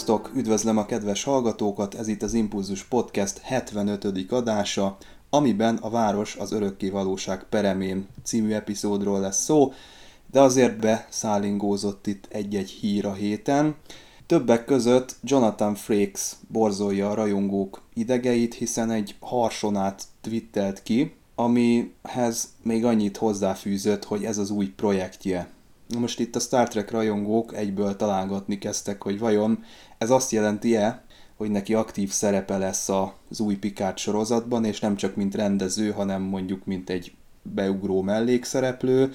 Sziasztok! Üdvözlöm a kedves hallgatókat, ez itt az Impulzus Podcast 75. adása, amiben a város az örökké valóság peremén című epizódról lesz szó, de azért beszállingózott itt egy-egy hír a héten. Többek között Jonathan Frakes borzolja a rajongók idegeit, hiszen egy harsonát twittelt ki, amihez még annyit hozzáfűzött, hogy ez az új projektje. Most itt a Star Trek rajongók egyből találgatni kezdtek, hogy vajon ez azt jelenti-e, hogy neki aktív szerepe lesz az új Picard sorozatban, és nem csak mint rendező, hanem mondjuk mint egy beugró mellékszereplő.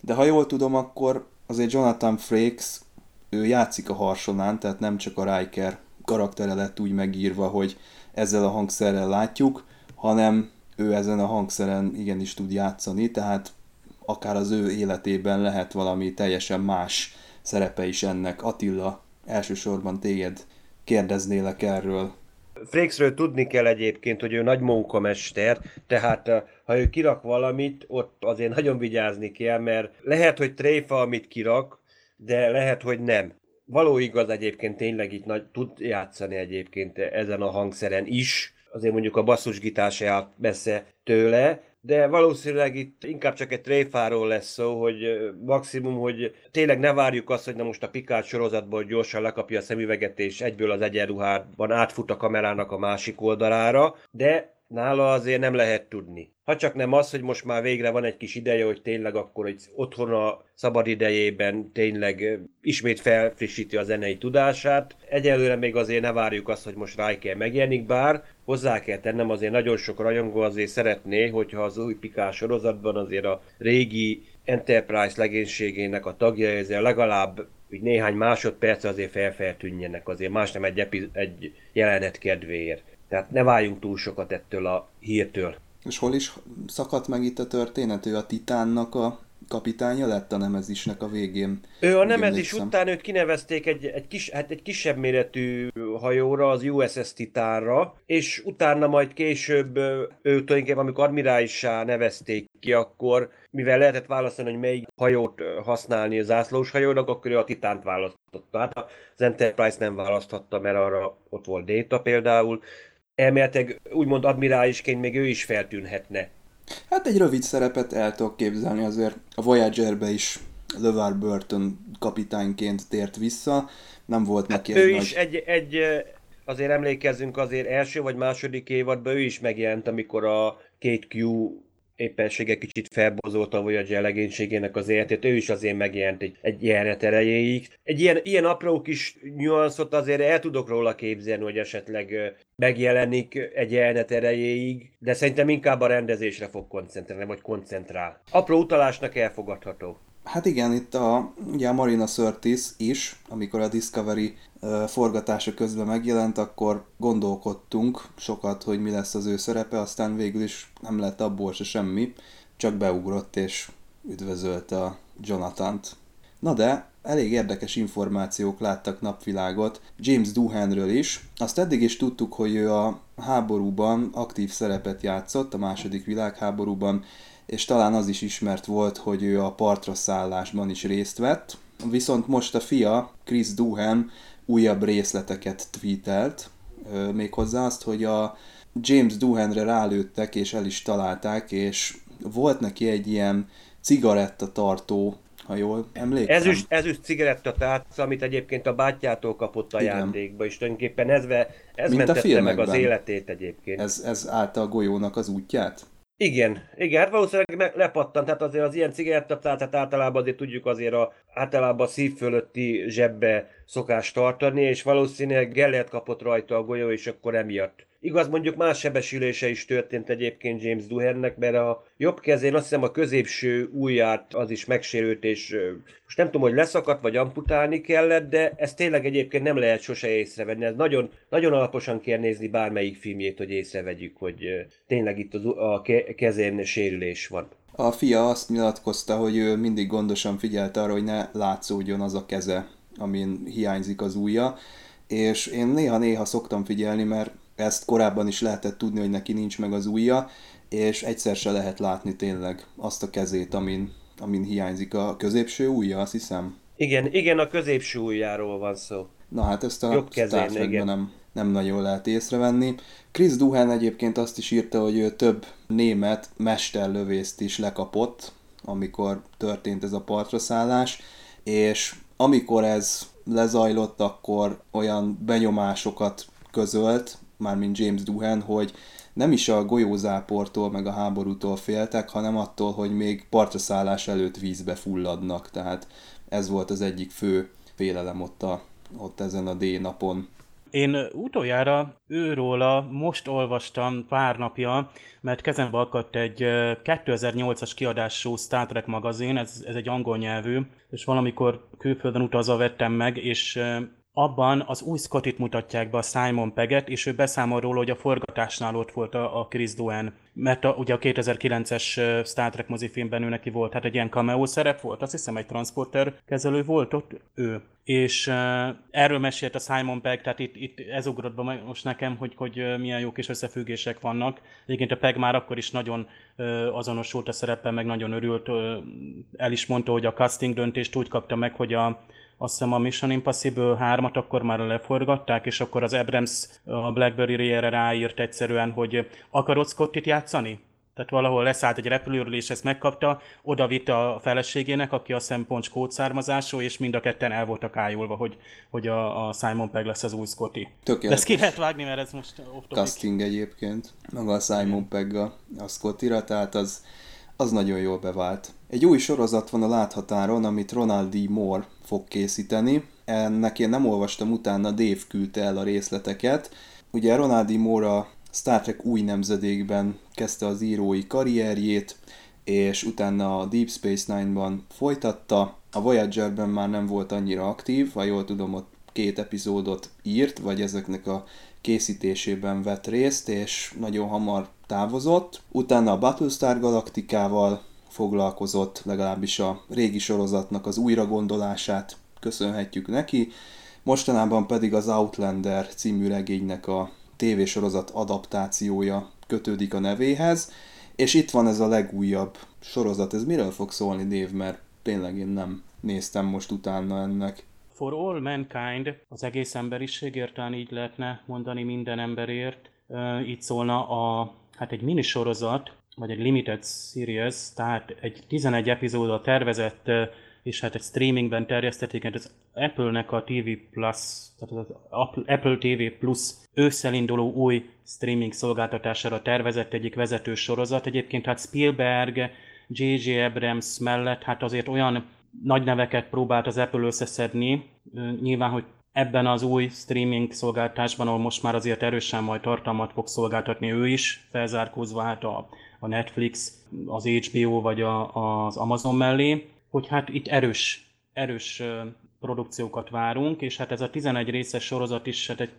De ha jól tudom, akkor azért Jonathan Frakes, ő játszik a harsonán, tehát nem csak a Riker karaktere lett úgy megírva, hogy ezzel a hangszerrel látjuk, hanem ő ezen a hangszeren igenis tud játszani, tehát akár az ő életében lehet valami teljesen más szerepe is ennek. Attila, elsősorban téged kérdeznélek erről. Frakesről tudni kell egyébként, hogy ő nagy munkamester, tehát eh, ha ő kirak valamit, ott azért nagyon vigyázni kell, mert lehet, hogy tréfa, amit kirak, de lehet, hogy nem. Való igaz egyébként tényleg itt nagy, tud játszani egyébként ezen a hangszeren is, azért mondjuk a basszusgitár se messze tőle, de valószínűleg itt inkább csak egy tréfáról lesz szó, hogy maximum, hogy tényleg ne várjuk azt, hogy na most a Picard sorozatból gyorsan lekapja a szemüveget, és egyből az egyenruhában átfut a kamerának a másik oldalára, de nála azért nem lehet tudni. Ha csak nem az, hogy most már végre van egy kis ideje, hogy tényleg akkor egy otthon a szabad idejében tényleg ismét felfrissíti a zenei tudását. Egyelőre még azért ne várjuk azt, hogy most Riker megjelenik, bár hozzá kell tennem, azért nagyon sok rajongó azért szeretné, hogyha az új Pikás sorozatban azért a régi Enterprise legénységének a tagja ezzel legalább úgy néhány másodperc azért felfeltűnjenek, azért más nem egy, epi- egy jelenet kedvéért. Tehát ne váljunk túl sokat ettől a hírtől. És hol is szakadt meg itt a történet? Ő a Titánnak a kapitánya lett a Nemezisnek a végén. Ő a Nemezis után őt kinevezték egy, egy, kis, hát egy kisebb méretű hajóra, az USS Titánra, és utána majd később ő tulajdonképpen, amikor admirálissá nevezték ki, akkor mivel lehetett választani, hogy melyik hajót használni az zászlós hajónak, akkor ő a Titánt választotta. Hát az Enterprise nem választhatta, mert arra ott volt Data például, elméletileg úgymond admirálisként még ő is feltűnhetne. Hát egy rövid szerepet el tudok képzelni, azért a Voyager-be is LeVar Burton kapitányként tért vissza, nem volt neki hát ő nagy... is egy, egy, azért emlékezzünk azért első vagy második évadban ő is megjelent, amikor a Kate Q éppensége kicsit felbozolta Voyager legénységének az életét, ő is azért megjelent egy, egy jelenet erejéig. Egy ilyen, ilyen apró kis nyuanszot azért el tudok róla képzelni, hogy esetleg megjelenik egy jelenet erejéig, de szerintem inkább a rendezésre fog koncentrálni, vagy koncentrál. Apró utalásnak elfogadható. Hát igen, itt a, ugye a Marina Sirtis is, amikor a Discovery forgatása közben megjelent, akkor gondolkodtunk sokat, hogy mi lesz az ő szerepe, aztán végül is nem lett abból se semmi, csak beugrott és üdvözölte a Jonathan-t. Na de, elég érdekes információk láttak napvilágot James Doohanről is. Azt eddig is tudtuk, hogy ő a háborúban aktív szerepet játszott, a második világháborúban, és talán az is ismert volt, hogy ő a partra szállásban is részt vett. Viszont most a fia, Chris Duhan újabb részleteket tweetelt, méghozzá azt, hogy a James Duhanre rálőttek és el is találták, és volt neki egy ilyen cigarettatartó ha jól emlékszem. Ezüst, ezüst cigaretta, tehát amit egyébként a bátyjától kapott a Igen. játékba, és tulajdonképpen ez, ez Mint mentette meg az életét egyébként. Ez, ez állt a golyónak az útját? Igen, igen, hát valószínűleg lepattant, tehát azért az ilyen cigarettaptát általában azért tudjuk azért a, általában a szív fölötti zsebbe szokás tartani, és valószínűleg Gellert kapott rajta a golyó, és akkor emiatt Igaz, mondjuk más sebesülése is történt egyébként James Duhennek, mert a jobb kezén azt hiszem a középső ujját az is megsérült, és most nem tudom, hogy leszakadt, vagy amputálni kellett, de ez tényleg egyébként nem lehet sose észrevenni. Ez nagyon, nagyon alaposan kell nézni bármelyik filmjét, hogy észrevegyük, hogy tényleg itt az, a kezén sérülés van. A fia azt nyilatkozta, hogy ő mindig gondosan figyelt arra, hogy ne látszódjon az a keze, amin hiányzik az ujja, és én néha-néha szoktam figyelni, mert ezt korábban is lehetett tudni, hogy neki nincs meg az ujja, és egyszer se lehet látni tényleg azt a kezét, amin, amin hiányzik a középső ujja, azt hiszem. Igen, igen, a középső ujjáról van szó. Na hát ezt a Jobb kezén, nem, nem nagyon lehet észrevenni. Chris Duhan egyébként azt is írta, hogy ő több német mesterlövészt is lekapott, amikor történt ez a partraszállás, és amikor ez lezajlott, akkor olyan benyomásokat közölt, mármint James Duhan, hogy nem is a golyózáportól meg a háborútól féltek, hanem attól, hogy még partraszállás előtt vízbe fulladnak. Tehát ez volt az egyik fő félelem ott, a, ott ezen a D-napon. Én utoljára őróla most olvastam pár napja, mert kezembe akadt egy 2008-as kiadású Star Trek magazin, ez, ez egy angol nyelvű, és valamikor külföldön utazva vettem meg, és abban az új Scottit mutatják be a Simon Peget, és ő beszámol róla, hogy a forgatásnál ott volt a, a Chris Duan. Mert a, ugye a 2009-es Star Trek mozifilmben ő neki volt, hát egy ilyen cameo szerep volt, azt hiszem egy transporter kezelő volt ott ő. És uh, erről mesélt a Simon Pegg, tehát itt, itt ez ugrott be most nekem, hogy, hogy milyen jó kis összefüggések vannak. Egyébként a Pegg már akkor is nagyon uh, azonosult a szereppel, meg nagyon örült, uh, el is mondta, hogy a casting döntést úgy kapta meg, hogy a azt hiszem a Mission Impossible 3-at akkor már leforgatták, és akkor az Abrams a Blackberry-re ráírt egyszerűen, hogy akarod Scottit játszani? Tehát valahol leszállt egy repülőről, és ezt megkapta, oda vitte a feleségének, aki a szemponts kódszármazású, és mind a ketten el voltak ájulva, hogy, hogy a, a Simon Pegg lesz az új Scotty. Tökéletes. De ezt ki lehet vágni, mert ez most off Casting egyébként, maga a Simon Pegg a, a Scottyra, tehát az, az nagyon jól bevált. Egy új sorozat van a láthatáron, amit Ronald D. Moore fog készíteni. Ennek én nem olvastam utána, Dave küldte el a részleteket. Ugye Ronald D. Moore a Star Trek új nemzedékben kezdte az írói karrierjét, és utána a Deep Space Nine-ban folytatta. A Voyager-ben már nem volt annyira aktív, ha jól tudom, ott két epizódot írt, vagy ezeknek a készítésében vett részt, és nagyon hamar távozott. Utána a Battlestar Galaktikával foglalkozott, legalábbis a régi sorozatnak az újragondolását köszönhetjük neki. Mostanában pedig az Outlander című regénynek a tévésorozat adaptációja kötődik a nevéhez, és itt van ez a legújabb sorozat. Ez miről fog szólni, Név, mert tényleg én nem néztem most utána ennek. For all mankind, az egész emberiségért, talán így lehetne mondani minden emberért, itt szólna a, hát egy minisorozat, vagy egy limited series, tehát egy 11 epizódot tervezett, és hát egy streamingben terjesztették, hát az Apple-nek a TV Plus, tehát az Apple TV Plus ősszel induló új streaming szolgáltatására tervezett egyik vezető sorozat. Egyébként hát Spielberg, J.J. Abrams mellett hát azért olyan nagy neveket próbált az Apple összeszedni, nyilván, hogy ebben az új streaming szolgáltásban, ahol most már azért erősen majd tartalmat fog szolgáltatni ő is, felzárkózva hát a, a Netflix, az HBO vagy a, az Amazon mellé, hogy hát itt erős, erős produkciókat várunk, és hát ez a 11 részes sorozat is hát egy,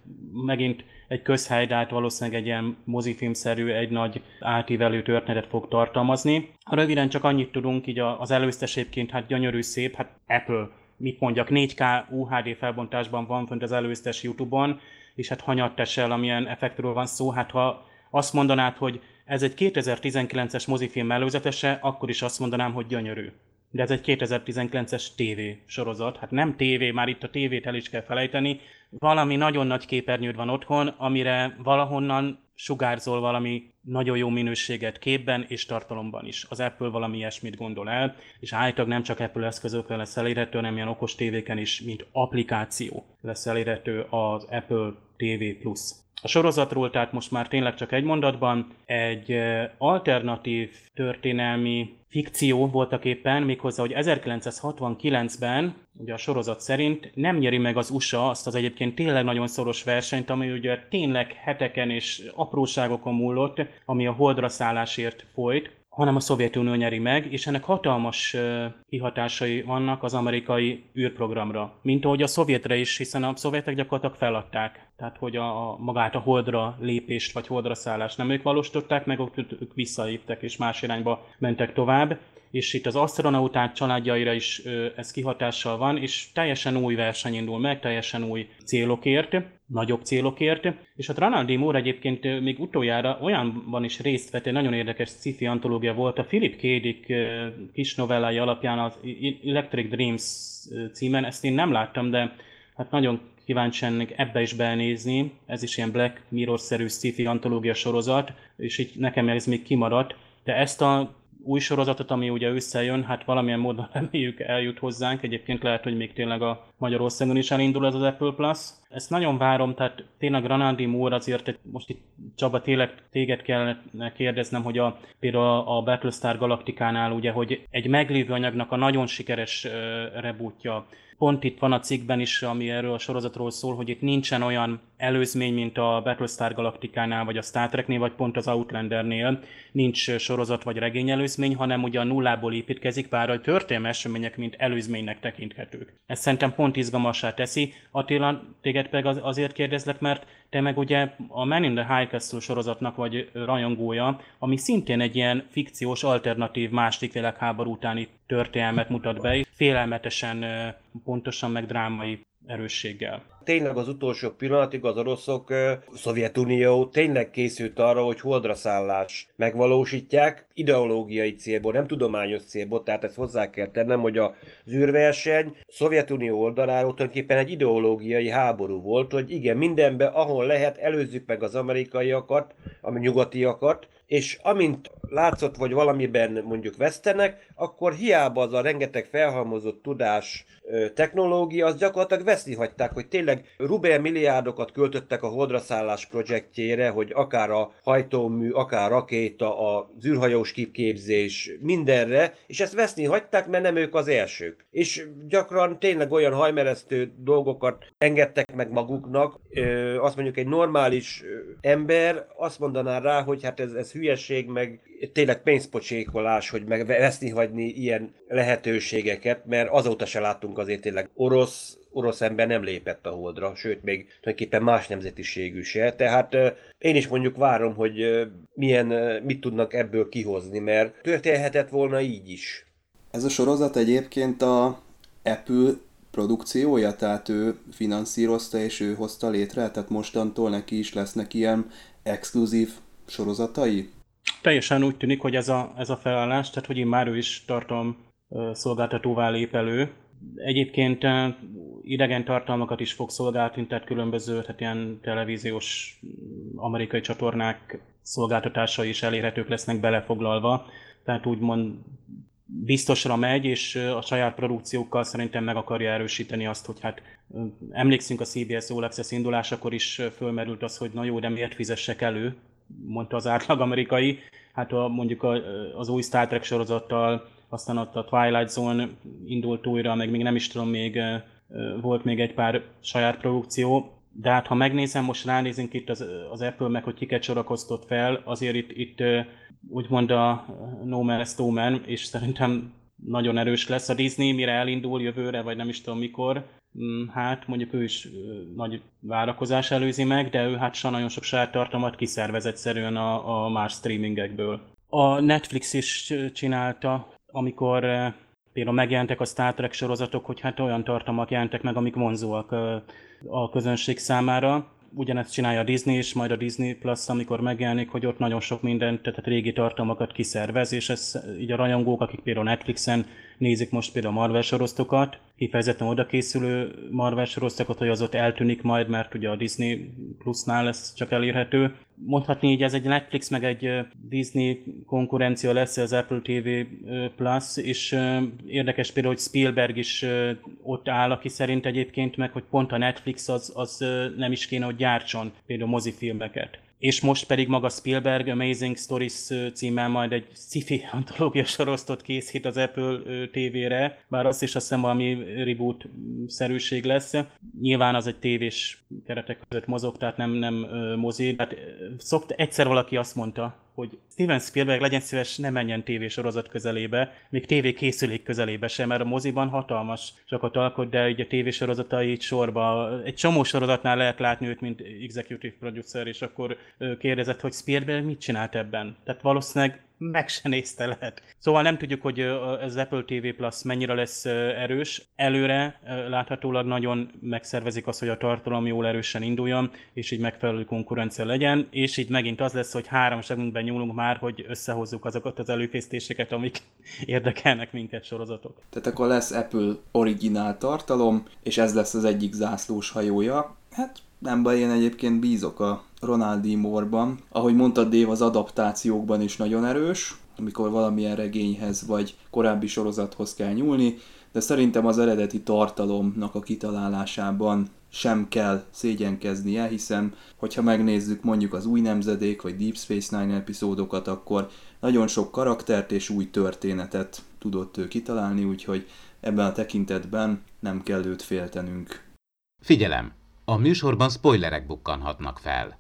megint egy közhelydált, valószínűleg egy ilyen mozifilmszerű, egy nagy átívelő történetet fog tartalmazni. Röviden csak annyit tudunk, így az előztesébként hát gyönyörű szép, hát Apple mit mondjak, 4K UHD felbontásban van fönt az előztes YouTube-on, és hát hanyat tesel, amilyen effektről van szó, hát ha azt mondanád, hogy ez egy 2019-es mozifilm előzetese, akkor is azt mondanám, hogy gyönyörű. De ez egy 2019-es TV sorozat. Hát nem TV, már itt a tévét el is kell felejteni. Valami nagyon nagy képernyőd van otthon, amire valahonnan sugárzol valami nagyon jó minőséget képben és tartalomban is. Az Apple valami ilyesmit gondol el, és állítólag nem csak Apple eszközökre lesz elérhető, hanem ilyen okos tévéken is, mint applikáció lesz elérhető az Apple TV Plus. A sorozatról, tehát most már tényleg csak egy mondatban, egy alternatív történelmi fikció voltak éppen, méghozzá, hogy 1969-ben, ugye a sorozat szerint nem nyeri meg az USA azt az egyébként tényleg nagyon szoros versenyt, ami ugye tényleg heteken és apróságokon múlott, ami a holdra szállásért folyt, hanem a Szovjetunió nyeri meg, és ennek hatalmas kihatásai vannak az amerikai űrprogramra. Mint ahogy a szovjetre is, hiszen a szovjetek gyakorlatilag feladták. Tehát, hogy a, a magát a holdra lépést vagy holdra szállást nem ők valósították, meg ott ők visszaléptek és más irányba mentek tovább és itt az asztronauták családjaira is ez kihatással van, és teljesen új verseny indul meg, teljesen új célokért, nagyobb célokért, és a Ronald D. Moore egyébként még utoljára olyanban is részt vett, egy nagyon érdekes sci-fi antológia volt, a Philip K. Dick kis novellái alapján az Electric Dreams címen, ezt én nem láttam, de hát nagyon kíváncsian ebbe is belnézni, ez is ilyen Black Mirror-szerű sci-fi antológia sorozat, és így nekem ez még kimaradt, de ezt a új sorozatot, ami ugye összejön, hát valamilyen módon reméljük eljut hozzánk. Egyébként lehet, hogy még tényleg a Magyarországon is elindul ez az Apple Plus. Ezt nagyon várom, tehát tényleg Granadi Moore azért, most itt Csaba tényleg téged kellene kérdeznem, hogy a, például a Battlestar Galacticánál ugye, hogy egy meglévő anyagnak a nagyon sikeres rebootja, pont itt van a cikkben is, ami erről a sorozatról szól, hogy itt nincsen olyan előzmény, mint a Battlestar Galacticánál, vagy a Star Treknél, vagy pont az Outlandernél. Nincs sorozat vagy regény előzmény, hanem ugye a nullából építkezik, bár a történelmi események mint előzménynek tekinthetők. Ez szerintem pont izgalmasá teszi. Attila, téged pedig azért kérdezlek, mert te meg ugye a Man in the High Castle sorozatnak vagy rajongója, ami szintén egy ilyen fikciós, alternatív második világháború utáni történelmet mutat be, félelmetesen pontosan meg drámai erősséggel. Tényleg az utolsó pillanatig az oroszok, Szovjetunió tényleg készült arra, hogy holdra szállás megvalósítják, ideológiai célból, nem tudományos célból, tehát ezt hozzá kell tennem, hogy az űrverseny Szovjetunió oldaláról tulajdonképpen egy ideológiai háború volt, hogy igen, mindenben, ahol lehet, előzzük meg az amerikaiakat, a nyugatiakat, és amint látszott, vagy valamiben mondjuk vesztenek, akkor hiába az a rengeteg felhalmozott tudás, technológia, az gyakorlatilag veszni hagyták, hogy tényleg rubel milliárdokat költöttek a holdraszállás projektjére, hogy akár a hajtómű, akár rakéta, a űrhajós kipképzés, mindenre, és ezt veszni hagyták, mert nem ők az elsők. És gyakran tényleg olyan hajmeresztő dolgokat engedtek meg maguknak, azt mondjuk egy normális ember azt mondaná rá, hogy hát ez, ez hülyeség, meg tényleg pénzpocsékolás, hogy megveszni hagyni ilyen lehetőségeket, mert azóta se láttunk azért tényleg orosz, orosz ember nem lépett a holdra, sőt még tulajdonképpen más nemzetiségű se, tehát én is mondjuk várom, hogy milyen, mit tudnak ebből kihozni, mert történhetett volna így is. Ez a sorozat egyébként a Apple produkciója, tehát ő finanszírozta és ő hozta létre, tehát mostantól neki is lesznek ilyen exkluzív sorozatai? Teljesen úgy tűnik, hogy ez a, ez a felállás, tehát hogy én már ő is tartom szolgáltatóvá lép elő. Egyébként idegen tartalmakat is fog szolgáltatni, tehát különböző, tehát ilyen televíziós amerikai csatornák szolgáltatásai is elérhetők lesznek belefoglalva. Tehát úgymond biztosra megy, és a saját produkciókkal szerintem meg akarja erősíteni azt, hogy hát emlékszünk a CBS All Access indulásakor is fölmerült az, hogy na jó, de miért fizessek elő, mondta az átlag amerikai. Hát a, mondjuk a, az új Star Trek sorozattal, aztán ott a Twilight Zone indult újra, meg még nem is tudom, még volt még egy pár saját produkció, de hát ha megnézem, most ránézünk itt az, az Apple meg, hogy kiket sorakoztott fel, azért itt, itt úgymond a No Man's No Man, és szerintem nagyon erős lesz a Disney, mire elindul jövőre, vagy nem is tudom mikor, mm, hát mondjuk ő is nagy várakozás előzi meg, de ő hát nagyon sok saját tartalmat kiszervez egyszerűen a, a más streamingekből. A Netflix is csinálta, amikor például megjelentek a Star Trek sorozatok, hogy hát olyan tartalmak jelentek meg, amik vonzóak a közönség számára. Ugyanezt csinálja a Disney és majd a Disney Plus, amikor megjelenik, hogy ott nagyon sok mindent, tehát régi tartalmakat kiszervez, és ez így a rajongók, akik például Netflixen nézik most például a Marvel sorozatokat, kifejezetten oda készülő Marvel sorosztakot, hogy az ott eltűnik majd, mert ugye a Disney Plusnál lesz csak elérhető. Mondhatni így ez egy Netflix meg egy Disney konkurencia lesz az Apple TV Plus, és érdekes például, hogy Spielberg is ott áll, aki szerint egyébként meg, hogy pont a Netflix az, az nem is kéne, hogy gyártson például mozifilmeket és most pedig maga Spielberg Amazing Stories címmel majd egy sci-fi antológia sorosztot készít az Apple TV-re, bár azt is azt hiszem valami reboot-szerűség lesz. Nyilván az egy tévés keretek között mozog, tehát nem, nem mozi. Tehát szokt, egyszer valaki azt mondta, hogy Steven Spielberg legyen szíves, ne menjen tévésorozat közelébe, még tévé készülék közelébe sem, mert a moziban hatalmas sokat alkot, de ugye a tévésorozatai itt sorba, egy csomó sorozatnál lehet látni őt, mint executive producer, és akkor kérdezett, hogy Spielberg mit csinált ebben. Tehát valószínűleg meg se nézte lehet. Szóval nem tudjuk, hogy az Apple TV Plus mennyire lesz erős. Előre láthatólag nagyon megszervezik azt, hogy a tartalom jól erősen induljon, és így megfelelő konkurencia legyen, és így megint az lesz, hogy három segünkben nyúlunk már, hogy összehozzuk azokat az előkészítéseket, amik érdekelnek minket sorozatok. Tehát akkor lesz Apple originál tartalom, és ez lesz az egyik zászlós hajója. Hát nem baj, én egyébként bízok a Ronaldi Morban. Ahogy mondtad, Dave, az adaptációkban is nagyon erős, amikor valamilyen regényhez vagy korábbi sorozathoz kell nyúlni, de szerintem az eredeti tartalomnak a kitalálásában sem kell szégyenkeznie, hiszen hogyha megnézzük mondjuk az új nemzedék vagy Deep Space Nine epizódokat, akkor nagyon sok karaktert és új történetet tudott ő kitalálni, úgyhogy ebben a tekintetben nem kell őt féltenünk. Figyelem! A műsorban spoilerek bukkanhatnak fel.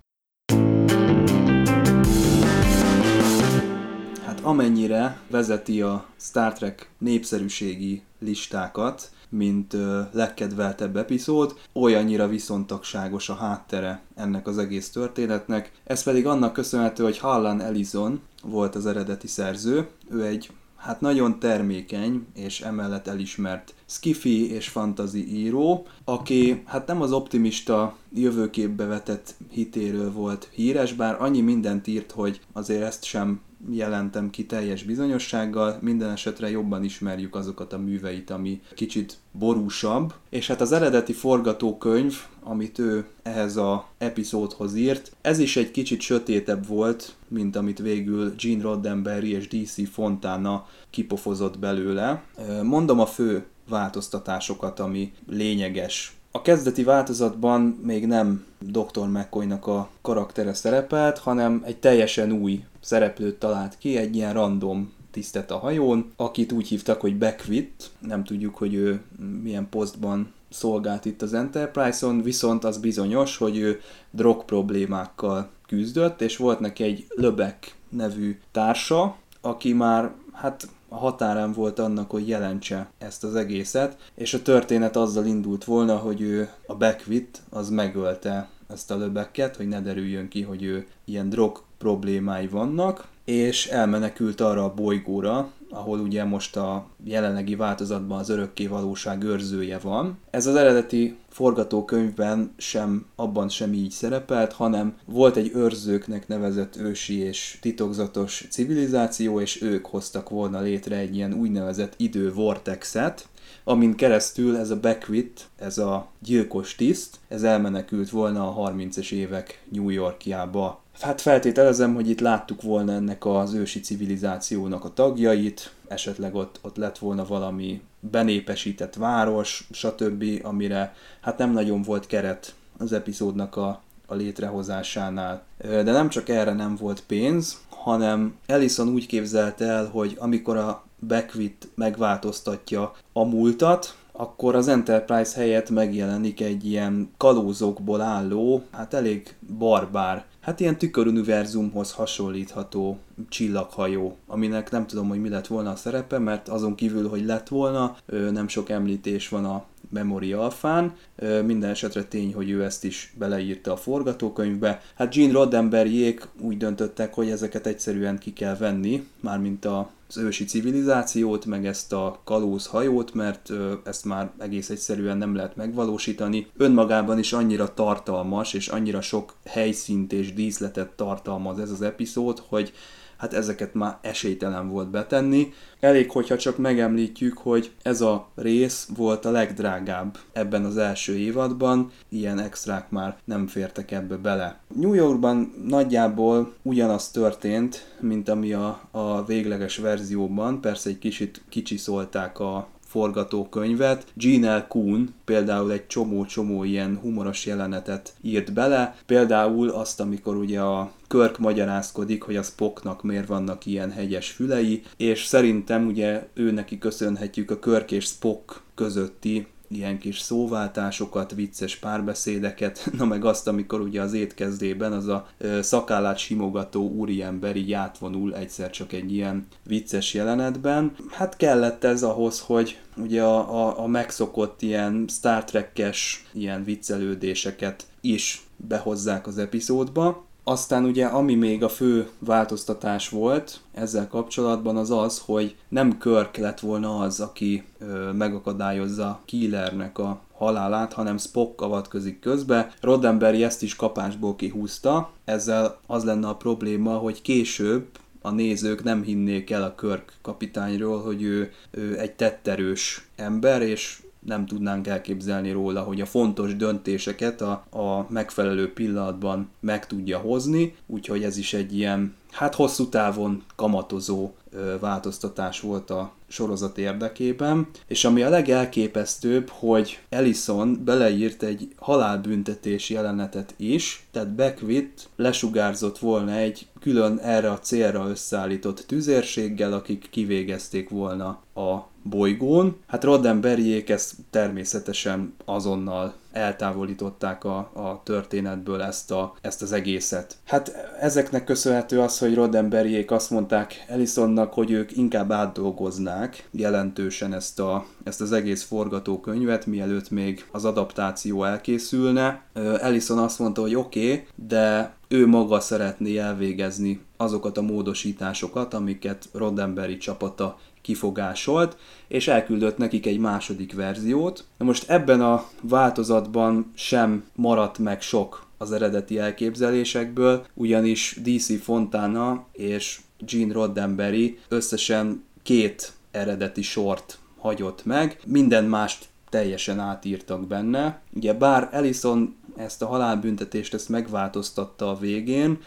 Hát amennyire vezeti a Star Trek népszerűségi listákat, mint ö, legkedveltebb epizód, olyannyira viszontagságos a háttere ennek az egész történetnek. Ez pedig annak köszönhető, hogy Harlan Ellison volt az eredeti szerző. Ő egy hát nagyon termékeny és emellett elismert skifi és fantasy író, aki hát nem az optimista jövőképbe vetett hitéről volt híres, bár annyi mindent írt, hogy azért ezt sem jelentem ki teljes bizonyossággal, minden esetre jobban ismerjük azokat a műveit, ami kicsit borúsabb, és hát az eredeti forgatókönyv, amit ő ehhez a epizódhoz írt, ez is egy kicsit sötétebb volt, mint amit végül Gene Roddenberry és DC Fontana kipofozott belőle. Mondom a fő változtatásokat, ami lényeges a kezdeti változatban még nem Dr. McCoy-nak a karaktere szerepelt, hanem egy teljesen új szereplőt talált ki, egy ilyen random tisztet a hajón, akit úgy hívtak, hogy Beckwith, nem tudjuk, hogy ő milyen posztban szolgált itt az Enterprise-on, viszont az bizonyos, hogy ő drog problémákkal küzdött, és volt neki egy Löbek nevű társa, aki már hát a határán volt annak, hogy jelentse ezt az egészet, és a történet azzal indult volna, hogy ő a Beckwith az megölte ezt a löbeket, hogy ne derüljön ki, hogy ő ilyen drog problémái vannak, és elmenekült arra a bolygóra, ahol ugye most a jelenlegi változatban az örökké valóság őrzője van. Ez az eredeti forgatókönyvben sem, abban sem így szerepelt, hanem volt egy őrzőknek nevezett ősi és titokzatos civilizáció, és ők hoztak volna létre egy ilyen úgynevezett idő-vortexet, amin keresztül ez a Beckwith, ez a gyilkos tiszt, ez elmenekült volna a 30-es évek New Yorkjába. Hát feltételezem, hogy itt láttuk volna ennek az ősi civilizációnak a tagjait, esetleg ott, ott lett volna valami benépesített város, stb., amire hát nem nagyon volt keret az epizódnak a, a létrehozásánál. De nem csak erre nem volt pénz, hanem Ellison úgy képzelte el, hogy amikor a Beckwith megváltoztatja a múltat, akkor az Enterprise helyett megjelenik egy ilyen kalózokból álló, hát elég barbár hát ilyen tüköruniverzumhoz hasonlítható csillaghajó, aminek nem tudom, hogy mi lett volna a szerepe, mert azon kívül, hogy lett volna, nem sok említés van a Memory Alfán. Minden esetre tény, hogy ő ezt is beleírta a forgatókönyvbe. Hát Gene Roddenberryék úgy döntöttek, hogy ezeket egyszerűen ki kell venni, mármint a az ősi civilizációt, meg ezt a kalóz hajót, mert ezt már egész egyszerűen nem lehet megvalósítani. Önmagában is annyira tartalmas, és annyira sok helyszínt és díszletet tartalmaz ez az epizód, hogy hát ezeket már esélytelen volt betenni. Elég, hogyha csak megemlítjük, hogy ez a rész volt a legdrágább ebben az első évadban, ilyen extrák már nem fértek ebbe bele. New Yorkban nagyjából ugyanaz történt, mint ami a, a végleges verzióban, persze egy kicsit kicsiszolták a, forgatókönyvet. Gene L. Kuhn például egy csomó-csomó ilyen humoros jelenetet írt bele, például azt, amikor ugye a Körk magyarázkodik, hogy a Spocknak miért vannak ilyen hegyes fülei, és szerintem ugye ő neki köszönhetjük a Körk és Spock közötti ilyen kis szóváltásokat, vicces párbeszédeket, na meg azt, amikor ugye az étkezdében az a szakállát simogató úriember így átvonul egyszer csak egy ilyen vicces jelenetben. Hát kellett ez ahhoz, hogy ugye a, a, a megszokott ilyen Star Trek-es ilyen viccelődéseket is behozzák az epizódba. Aztán ugye ami még a fő változtatás volt ezzel kapcsolatban az az, hogy nem Körk lett volna az, aki ö, megakadályozza Killernek a halálát, hanem Spock avatkozik közbe. Roddenberry ezt is kapásból kihúzta, ezzel az lenne a probléma, hogy később a nézők nem hinnék el a Körk kapitányról, hogy ő, ő egy tetterős ember, és nem tudnánk elképzelni róla, hogy a fontos döntéseket a, a megfelelő pillanatban meg tudja hozni, úgyhogy ez is egy ilyen, hát hosszú távon kamatozó változtatás volt a sorozat érdekében, és ami a legelképesztőbb, hogy Ellison beleírt egy halálbüntetés jelenetet is, tehát Beckwith lesugárzott volna egy külön erre a célra összeállított tüzérséggel, akik kivégezték volna a bolygón. Hát Roddenberryék ezt természetesen azonnal eltávolították a, a történetből ezt, a, ezt az egészet. Hát ezeknek köszönhető az, hogy Roddenberryék azt mondták Ellisonnak, hogy ők inkább átdolgoznák jelentősen ezt, a, ezt az egész forgatókönyvet, mielőtt még az adaptáció elkészülne. Ellison azt mondta, hogy oké, okay, de ő maga szeretné elvégezni azokat a módosításokat, amiket Roddenberry csapata kifogásolt, és elküldött nekik egy második verziót. Na most ebben a változatban sem maradt meg sok az eredeti elképzelésekből, ugyanis DC Fontana és Gene Roddenberry összesen két eredeti sort hagyott meg, minden mást teljesen átírtak benne. Ugye bár Ellison ezt a halálbüntetést ezt megváltoztatta a végén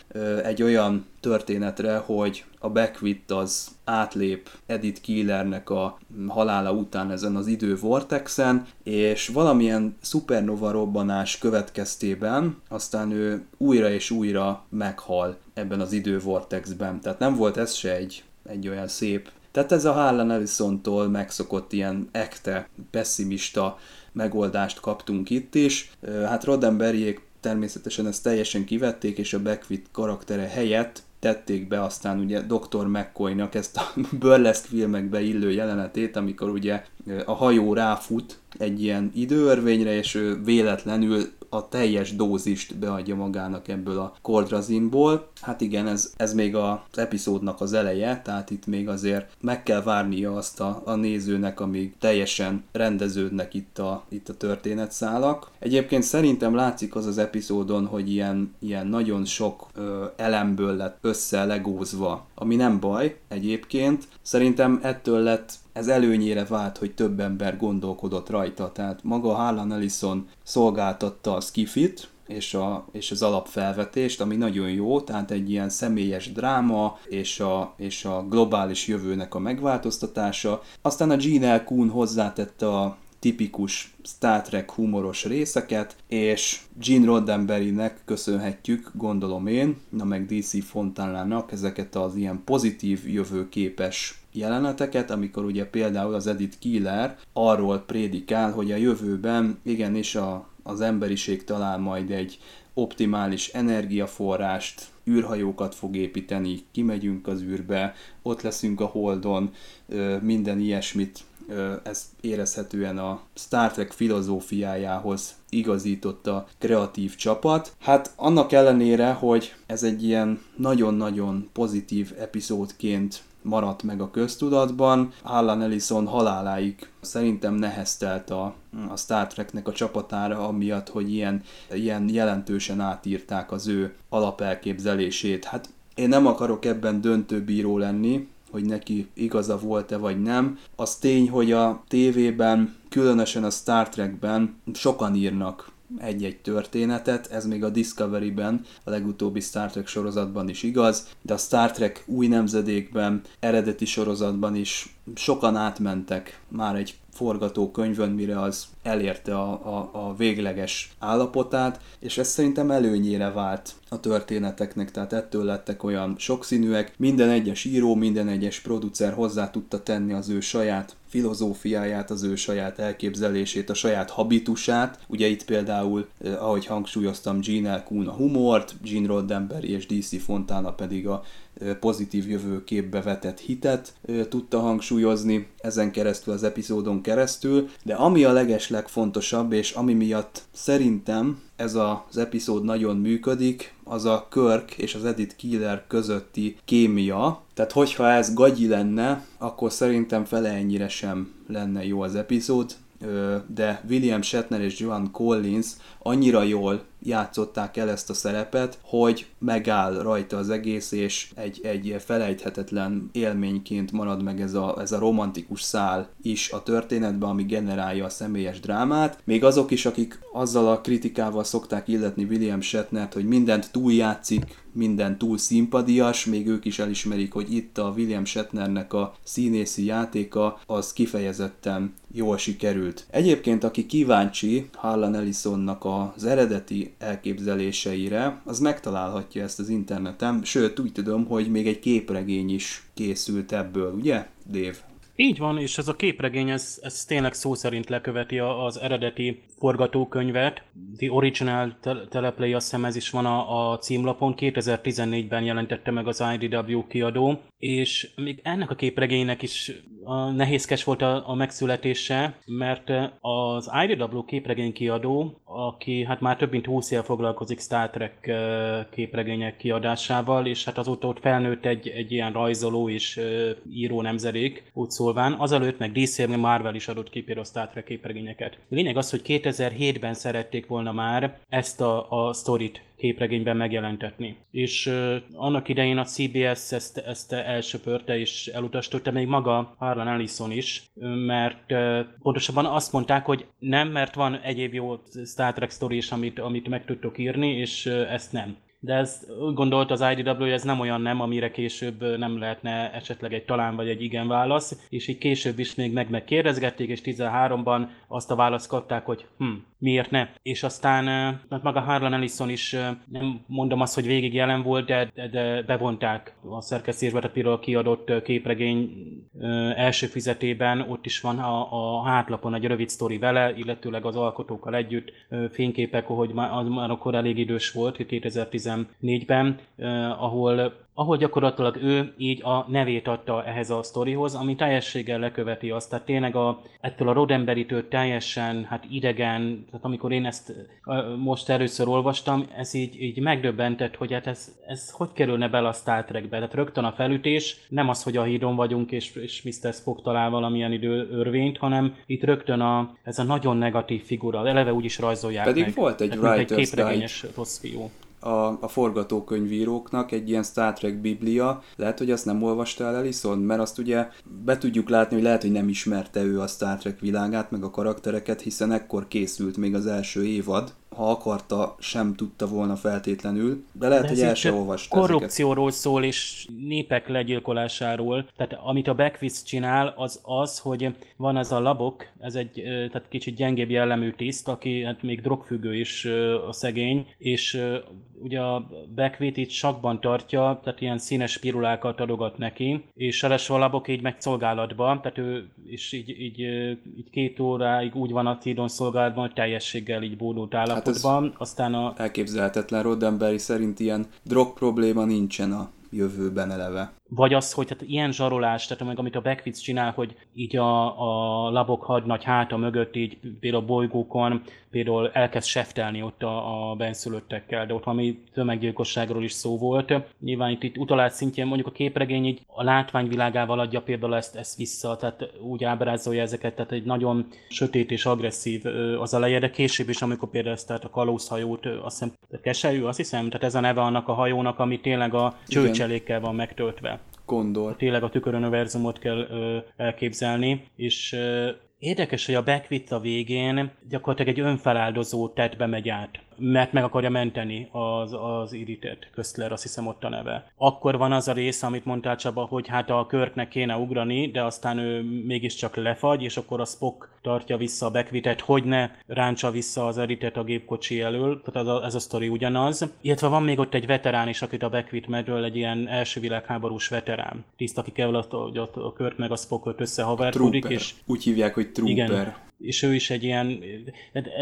egy olyan történetre, hogy a Beckwith az átlép Edith Keelernek a halála után ezen az idő vortexen, és valamilyen szupernova robbanás következtében aztán ő újra és újra meghal ebben az idő vortexben. Tehát nem volt ez se egy, egy olyan szép tehát ez a Harlan Ellison-tól megszokott ilyen ekte, pessimista megoldást kaptunk itt is. Hát Roddenberryék természetesen ezt teljesen kivették, és a Beckwith karaktere helyett tették be aztán ugye Dr. McCoy-nak ezt a burlesque filmekbe illő jelenetét, amikor ugye a hajó ráfut egy ilyen időörvényre, és ő véletlenül a teljes dózist beadja magának ebből a kordrazinból. Hát igen, ez, ez még az epizódnak az eleje, tehát itt még azért meg kell várnia azt a, a nézőnek, amíg teljesen rendeződnek itt a, itt a történetszálak. Egyébként szerintem látszik az az epizódon, hogy ilyen, ilyen nagyon sok ö, elemből lett össze legózva, ami nem baj egyébként. Szerintem ettől lett ez előnyére vált, hogy több ember gondolkodott rajta, tehát maga Harlan Ellison szolgáltatta a skifit, és, a, és az alapfelvetést, ami nagyon jó, tehát egy ilyen személyes dráma és a, és a globális jövőnek a megváltoztatása. Aztán a Gene L. Kuhn hozzátette a tipikus Star Trek humoros részeket, és Gene Roddenberrynek köszönhetjük, gondolom én, na meg DC Fontánának ezeket az ilyen pozitív jövőképes jeleneteket, amikor ugye például az Edith Keeler arról prédikál, hogy a jövőben igenis a, az emberiség talál majd egy optimális energiaforrást, űrhajókat fog építeni, kimegyünk az űrbe, ott leszünk a Holdon, minden ilyesmit ez érezhetően a Star Trek filozófiájához igazította kreatív csapat. Hát annak ellenére, hogy ez egy ilyen nagyon-nagyon pozitív epizódként maradt meg a köztudatban. Alan Ellison haláláig szerintem neheztelt a, a Star Treknek a csapatára, amiatt, hogy ilyen, ilyen jelentősen átírták az ő alapelképzelését. Hát Én nem akarok ebben döntő bíró lenni, hogy neki igaza volt-e vagy nem. Az tény, hogy a tévében, különösen a Star Trekben sokan írnak egy-egy történetet, ez még a Discovery-ben, a legutóbbi Star Trek sorozatban is igaz, de a Star Trek új nemzedékben, eredeti sorozatban is sokan átmentek már egy forgatókönyvön, mire az elérte a, a, a végleges állapotát, és ez szerintem előnyére vált a történeteknek, tehát ettől lettek olyan sokszínűek, minden egyes író, minden egyes producer hozzá tudta tenni az ő saját filozófiáját, az ő saját elképzelését, a saját habitusát. Ugye itt például, eh, ahogy hangsúlyoztam, Gene L. Kuhn a humort, Gene Roddenberry és DC Fontana pedig a pozitív jövőképbe vetett hitet tudta hangsúlyozni ezen keresztül, az epizódon keresztül, de ami a leges és ami miatt szerintem ez az epizód nagyon működik, az a Körk és az Edith Killer közötti kémia. Tehát hogyha ez gagyi lenne, akkor szerintem fele ennyire sem lenne jó az epizód, de William Shatner és Joan Collins annyira jól játszották el ezt a szerepet, hogy megáll rajta az egész, és egy, egy felejthetetlen élményként marad meg ez a, ez a romantikus szál is a történetben, ami generálja a személyes drámát. Még azok is, akik azzal a kritikával szokták illetni William Shatnert, hogy mindent túljátszik, minden túl szimpadias, még ők is elismerik, hogy itt a William Shatnernek a színészi játéka az kifejezetten jól sikerült. Egyébként, aki kíváncsi Harlan Ellisonnak az eredeti elképzeléseire, az megtalálhatja ezt az interneten, sőt úgy tudom, hogy még egy képregény is készült ebből, ugye, Dave? Így van, és ez a képregény, ez, ez tényleg szó szerint leköveti az eredeti forgatókönyvet. The Original Teleplay, azt hiszem ez is van a, a címlapon, 2014-ben jelentette meg az IDW kiadó, és még ennek a képregénynek is a nehézkes volt a, a megszületése, mert az IDW képregény kiadó, aki hát már több mint 20 éve foglalkozik Star Trek képregények kiadásával, és hát azóta ott felnőtt egy, egy ilyen rajzoló és író nemzedék, úgy szólván. Azelőtt meg DC, Marvel is adott ki például Star Trek képregényeket. Lényeg az, hogy 2007-ben szerették volna már ezt a, a sztorit képregényben megjelentetni. És uh, annak idején a CBS ezt, ezt elsöpörte és elutasította, még maga Harlan Ellison is, mert uh, pontosabban azt mondták, hogy nem, mert van egyéb jó Star Trek story is, amit, amit meg tudtok írni, és uh, ezt nem de ez gondolt az IDW, hogy ez nem olyan nem, amire később nem lehetne esetleg egy talán vagy egy igen válasz, és így később is még meg megkérdezgették, és 13-ban azt a választ kapták, hogy hm, miért ne. És aztán hát maga Harlan Ellison is, nem mondom azt, hogy végig jelen volt, de, de, de bevonták a szerkesztésbe, például kiadott képregény első fizetében, ott is van a, a hátlapon egy rövid sztori vele, illetőleg az alkotókkal együtt fényképek, hogy már, már akkor elég idős volt, 2014-ben, ahol ahol gyakorlatilag ő így a nevét adta ehhez a sztorihoz, ami teljességgel leköveti azt. Tehát tényleg a, ettől a Roddenberry-től teljesen hát idegen, tehát amikor én ezt most először olvastam, ez így, így megdöbbentett, hogy hát ez, ez hogy kerülne bele a Star Trekbe. Tehát rögtön a felütés, nem az, hogy a hídon vagyunk, és, és Mr. Spock talál valamilyen idő örvényt, hanem itt rögtön a, ez a nagyon negatív figura, eleve úgy is rajzolják Pedig meg. volt egy Tehát, egy képregényes rossz fiú a, a forgatókönyvíróknak egy ilyen Star Trek biblia. Lehet, hogy azt nem olvasta el Ellison, mert azt ugye be tudjuk látni, hogy lehet, hogy nem ismerte ő a Star Trek világát, meg a karaktereket, hiszen ekkor készült még az első évad, ha akarta, sem tudta volna feltétlenül, de lehet, de hogy el sem olvasta Korrupcióról ezeket. szól, és népek legyilkolásáról. Tehát amit a Beckwith csinál, az az, hogy van ez a labok, ez egy tehát kicsit gyengébb jellemű tiszt, aki hát még drogfüggő is a szegény, és ugye a Beckwith itt sakban tartja, tehát ilyen színes pirulákat adogat neki, és a labok így meg szolgálatban, tehát ő is így, így, így két óráig úgy van a Tidon szolgálatban, hogy teljességgel így bódult állapotban. Hát Aztán a... Elképzelhetetlen Roddenberry szerint ilyen drog probléma nincsen a jövőben eleve. Vagy az, hogy tehát ilyen zsarolás, tehát meg amit a Beckwitz csinál, hogy így a, a labok hadnagy háta mögött így például a bolygókon például elkezd seftelni ott a, a benszülöttekkel, de ott valami tömeggyilkosságról is szó volt. Nyilván itt, itt utalás szintjén mondjuk a képregény így a látványvilágával adja például ezt, ezt vissza, tehát úgy ábrázolja ezeket, tehát egy nagyon sötét és agresszív az eleje, de később is, amikor például ezt tehát a kalózhajót, azt hiszem, keserű, azt hiszem, tehát ez a neve annak a hajónak, ami tényleg a csőcselékkel van megtöltve. Gondor. Tényleg a tükörönöverzumot kell ö, elképzelni, és ö, Érdekes, hogy a Beckwith a végén gyakorlatilag egy önfeláldozó tettbe megy át mert meg akarja menteni az, az Iritet, Köszler, azt hiszem ott a neve. Akkor van az a rész, amit mondtál Csaba, hogy hát a Körknek kéne ugrani, de aztán ő mégiscsak lefagy, és akkor a Spock tartja vissza a Beckvitet, hogy ne ráncsa vissza az Iritet a gépkocsi elől, tehát ez a, ez a sztori ugyanaz. Illetve van még ott egy veterán is, akit a Beckvit medről, egy ilyen első világháborús veterán. Tiszt, akikkel ott, ott a Körk meg a Spock összehaverkodik. És... Úgy hívják, hogy Trooper. Igen, és ő is egy ilyen,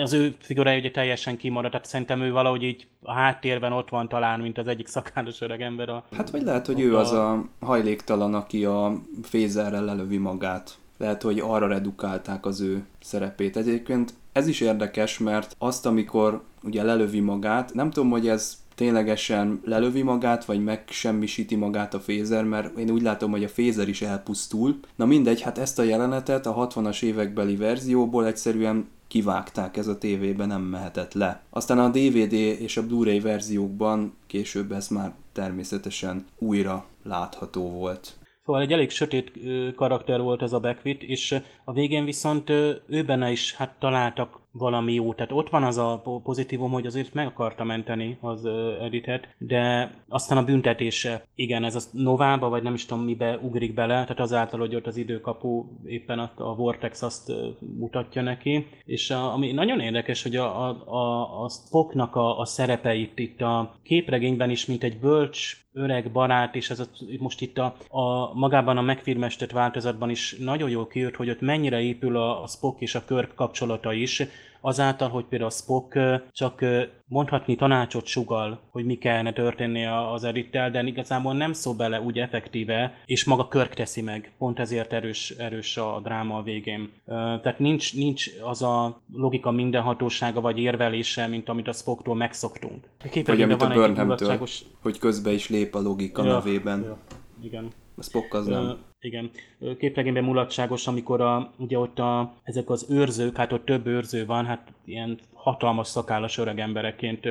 az ő figurája ugye teljesen kimaradt, tehát szerintem ő valahogy így a háttérben ott van talán, mint az egyik szakállas öreg ember. A, hát vagy lehet, hogy ő a... az a hajléktalan, aki a fézerrel lelövi magát. Lehet, hogy arra redukálták az ő szerepét. Egyébként ez is érdekes, mert azt, amikor ugye lelövi magát, nem tudom, hogy ez ténylegesen lelövi magát, vagy megsemmisíti magát a fézer, mert én úgy látom, hogy a fézer is elpusztul. Na mindegy, hát ezt a jelenetet a 60-as évekbeli verzióból egyszerűen kivágták, ez a tévében nem mehetett le. Aztán a DVD és a Blu-ray verziókban később ez már természetesen újra látható volt. Szóval egy elég sötét karakter volt ez a Beckwith, és a végén viszont ő benne is hát találtak valami jó. Tehát ott van az a pozitívum, hogy azért meg akarta menteni az Editet, de aztán a büntetése, igen, ez a Novába, vagy nem is tudom mibe ugrik bele, tehát azáltal, hogy ott az időkapu éppen a, a Vortex azt mutatja neki, és a, ami nagyon érdekes, hogy a, a, a, a Spocknak a, a szerepeit itt a képregényben is, mint egy bölcs öreg barát, és ez a, most itt a, a magában a megfilmestett változatban is nagyon jól kijött, hogy ott mennyire épül a, a Spock és a Körk kapcsolata is, azáltal, hogy például a Spock csak mondhatni tanácsot sugal, hogy mi kellene történni az Erittel, de igazából nem szól bele úgy effektíve, és maga Körk teszi meg. Pont ezért erős, erős a dráma a végén. Tehát nincs, nincs az a logika mindenhatósága vagy érvelése, mint amit a Spocktól megszoktunk. Vagy amit a Burnhamtől, hogy közbe is lép a logika ja, nevében. Ja, igen. A Spock az nem. Igen, képregényben mulatságos, amikor a, ugye ott a, ezek az őrzők, hát ott több őrző van, hát ilyen hatalmas szakállas öreg embereként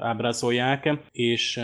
ábrázolják, és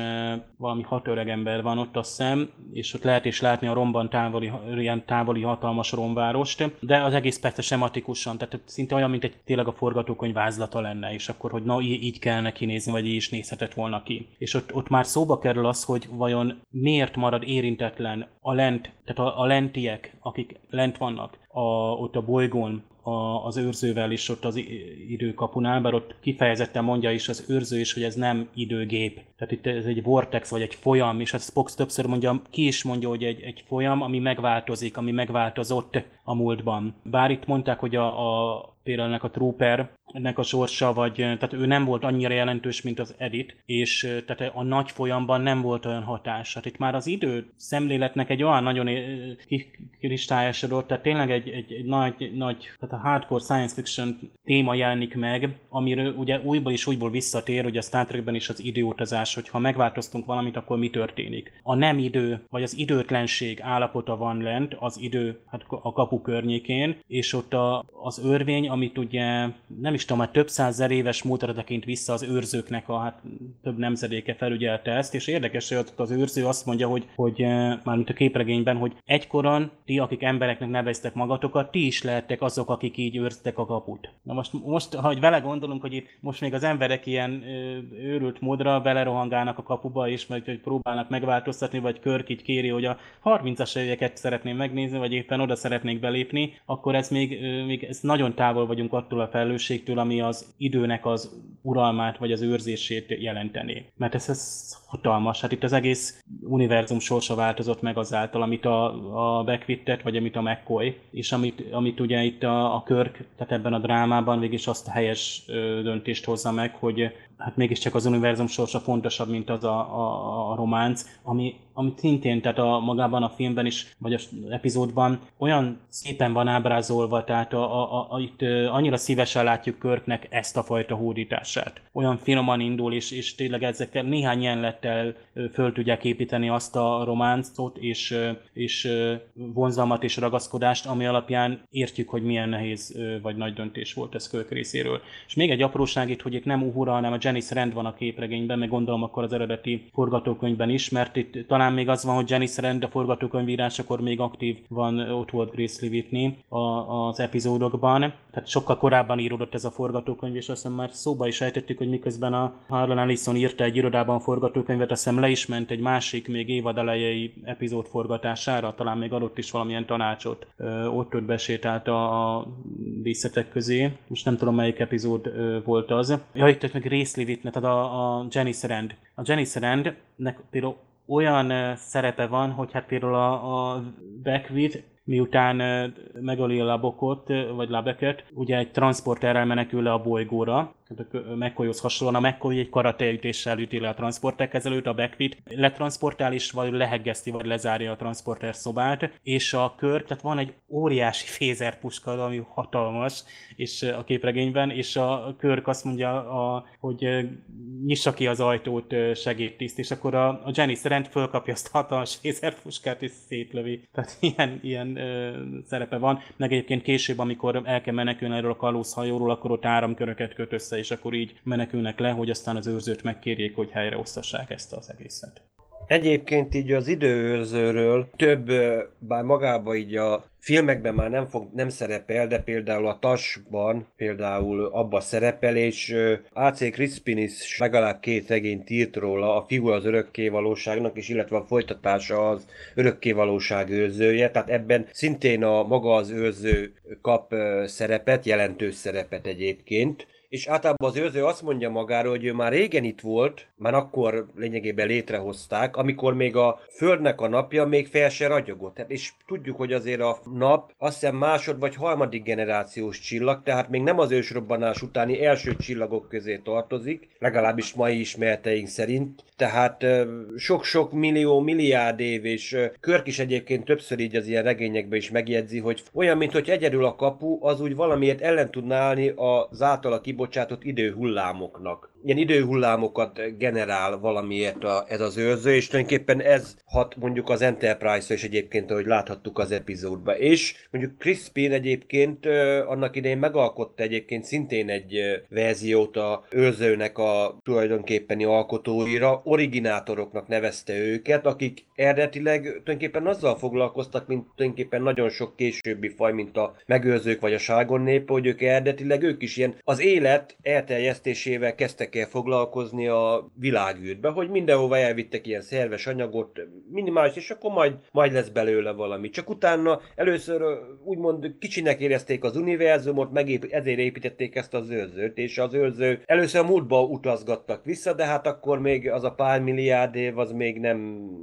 valami hat öreg ember van ott a szem, és ott lehet is látni a romban távoli, ilyen távoli hatalmas romvárost, de az egész persze sematikusan, tehát szinte olyan, mint egy tényleg a forgatókönyv vázlata lenne, és akkor, hogy na így kell neki nézni, vagy így is nézhetett volna ki. És ott, ott már szóba kerül az, hogy vajon miért marad érintetlen a lent, tehát a, a lentiek, akik lent vannak, a, ott a bolygón, a, az őrzővel is ott az időkapunál, bár ott kifejezetten mondja is az őrző is, hogy ez nem időgép. Tehát itt ez egy vortex vagy egy folyam, és a Spock többször mondja, ki is mondja, hogy egy, egy folyam, ami megváltozik, ami megváltozott a múltban. Bár itt mondták, hogy a, a például ennek a Trooper, ennek a sorsa, vagy tehát ő nem volt annyira jelentős, mint az Edit, és tehát a nagy folyamban nem volt olyan hatás. Hát itt már az idő szemléletnek egy olyan nagyon kristályosodott, tehát tényleg egy, egy, egy nagy, nagy, tehát a hardcore science fiction téma jelenik meg, amiről ugye újból és újból visszatér, hogy a Star Trekben is az időutazás, hogy ha megváltoztunk valamit, akkor mi történik. A nem idő, vagy az időtlenség állapota van lent, az idő hát a kapu környékén, és ott a, az örvény, amit ugye nem is tudom, már több százezer éves múltra tekint vissza az őrzőknek a hát, több nemzedéke felügyelte ezt, és érdekes, hogy ott az őrző azt mondja, hogy, hogy eh, mármint a képregényben, hogy egykoron ti, akik embereknek neveztek magatokat, ti is lehettek azok, akik így őrztek a kaput. Na most, most ha vele gondolunk, hogy itt most még az emberek ilyen eh, őrült módra belerohangálnak a kapuba, és meg hogy próbálnak megváltoztatni, vagy Körk így kéri, hogy a 30-as éveket szeretném megnézni, vagy éppen oda szeretnék belépni, akkor ez még, még ez nagyon távol vagyunk attól a felelősségtől, ami az időnek az uralmát vagy az őrzését jelenteni. Mert ez, ez hatalmas. Hát itt az egész univerzum sorsa változott meg azáltal, amit a, a Beckwittet, vagy amit a McCoy, és amit, amit ugye itt a, a Körk, tehát ebben a drámában végig azt a helyes döntést hozza meg, hogy hát mégiscsak az univerzum sorsa fontosabb, mint az a, a, a románc, ami, ami szintén, tehát a, magában a filmben is, vagy az epizódban olyan szépen van ábrázolva, tehát a, a, a, itt annyira szívesen látjuk Körknek ezt a fajta hódítását. Olyan finoman indul, és, és tényleg ezekkel néhány jelenlettel föl tudják építeni azt a románcot, és, és vonzalmat és ragaszkodást, ami alapján értjük, hogy milyen nehéz vagy nagy döntés volt ez Körk részéről. És még egy apróság itt, hogy itt nem Uhura, hanem a Janice Rand van a képregényben, meg gondolom akkor az eredeti forgatókönyvben is, mert itt talán még az van, hogy Janice Rand a forgatókönyvírásakor még aktív van, ott volt Grace Whitney a, az epizódokban, tehát sokkal korábban íródott ez a forgatókönyv, és azt hiszem már szóba is ejtettük, hogy miközben a Harlan Ellison írta egy irodában forgatókönyvet, azt hiszem le is ment egy másik, még évad elejei epizód forgatására, talán még adott is valamilyen tanácsot. Ott ott besétált a, díszetek közé, most nem tudom melyik epizód volt az. Ja, itt meg Grace Levitt, tehát a, a Janice Rand. A Janice Randnek például olyan szerepe van, hogy hát például a, a Beckwith miután megöli a labokot, vagy labeket, ugye egy transporterrel menekül le a bolygóra, McCoyhoz hasonlóan a McCoy egy karateütéssel üti le a transporterkezelőt, a Beckwith letransportál is, vagy leheggeszti, vagy lezárja a transporter szobát, és a kör, tehát van egy óriási fézerpuska, ami hatalmas, és a képregényben, és a Körk azt mondja, a, hogy nyissa ki az ajtót segédtiszt, és akkor a, a Jenny Szerent fölkapja azt a hatalmas fézerpuskát, és szétlövi. Tehát ilyen, ilyen ö, szerepe van. Meg egyébként később, amikor el kell menekülni erről a kalózhajóról, akkor ott áramköröket köt össze, és akkor így menekülnek le, hogy aztán az őrzőt megkérjék, hogy helyreosztassák ezt az egészet. Egyébként így az időőrzőről több, bár magába így a filmekben már nem, fog, nem szerepel, de például a Tasban például abba szerepel, és A.C. Crispin is legalább két regényt írt róla, a fiú az örökkévalóságnak, és illetve a folytatása az örökkévalóság őrzője, tehát ebben szintén a maga az őrző kap szerepet, jelentős szerepet egyébként és általában az őrző azt mondja magáról, hogy ő már régen itt volt, már akkor lényegében létrehozták, amikor még a Földnek a napja még fel se ragyogott. Hát, és tudjuk, hogy azért a nap azt hiszem másod vagy harmadik generációs csillag, tehát még nem az ősrobbanás utáni első csillagok közé tartozik, legalábbis mai ismereteink szerint. Tehát sok-sok millió, milliárd év, és Körk is egyébként többször így az ilyen regényekben is megjegyzi, hogy olyan, mint hogy egyedül a kapu, az úgy valamiért ellen tudná állni az általa kibocsátott időhullámoknak ilyen időhullámokat generál valamiért a, ez az őrző, és tulajdonképpen ez hat mondjuk az Enterprise-ra is egyébként, ahogy láthattuk az epizódban. És mondjuk Crispin egyébként annak idején megalkotta egyébként szintén egy verziót a őrzőnek a tulajdonképpeni alkotóira, originátoroknak nevezte őket, akik eredetileg tulajdonképpen azzal foglalkoztak, mint tulajdonképpen nagyon sok későbbi faj, mint a megőrzők vagy a sárgon nép, hogy ők eredetileg ők is ilyen az élet elterjesztésével kezdtek el foglalkozni a világűrbe, hogy mindenhova elvittek ilyen szerves anyagot, minimális, és akkor majd, majd lesz belőle valami. Csak utána először úgymond kicsinek érezték az univerzumot, megép, ezért építették ezt az őrzőt, és az őrző először a múltba utazgattak vissza, de hát akkor még az a pár milliárd év az még nem,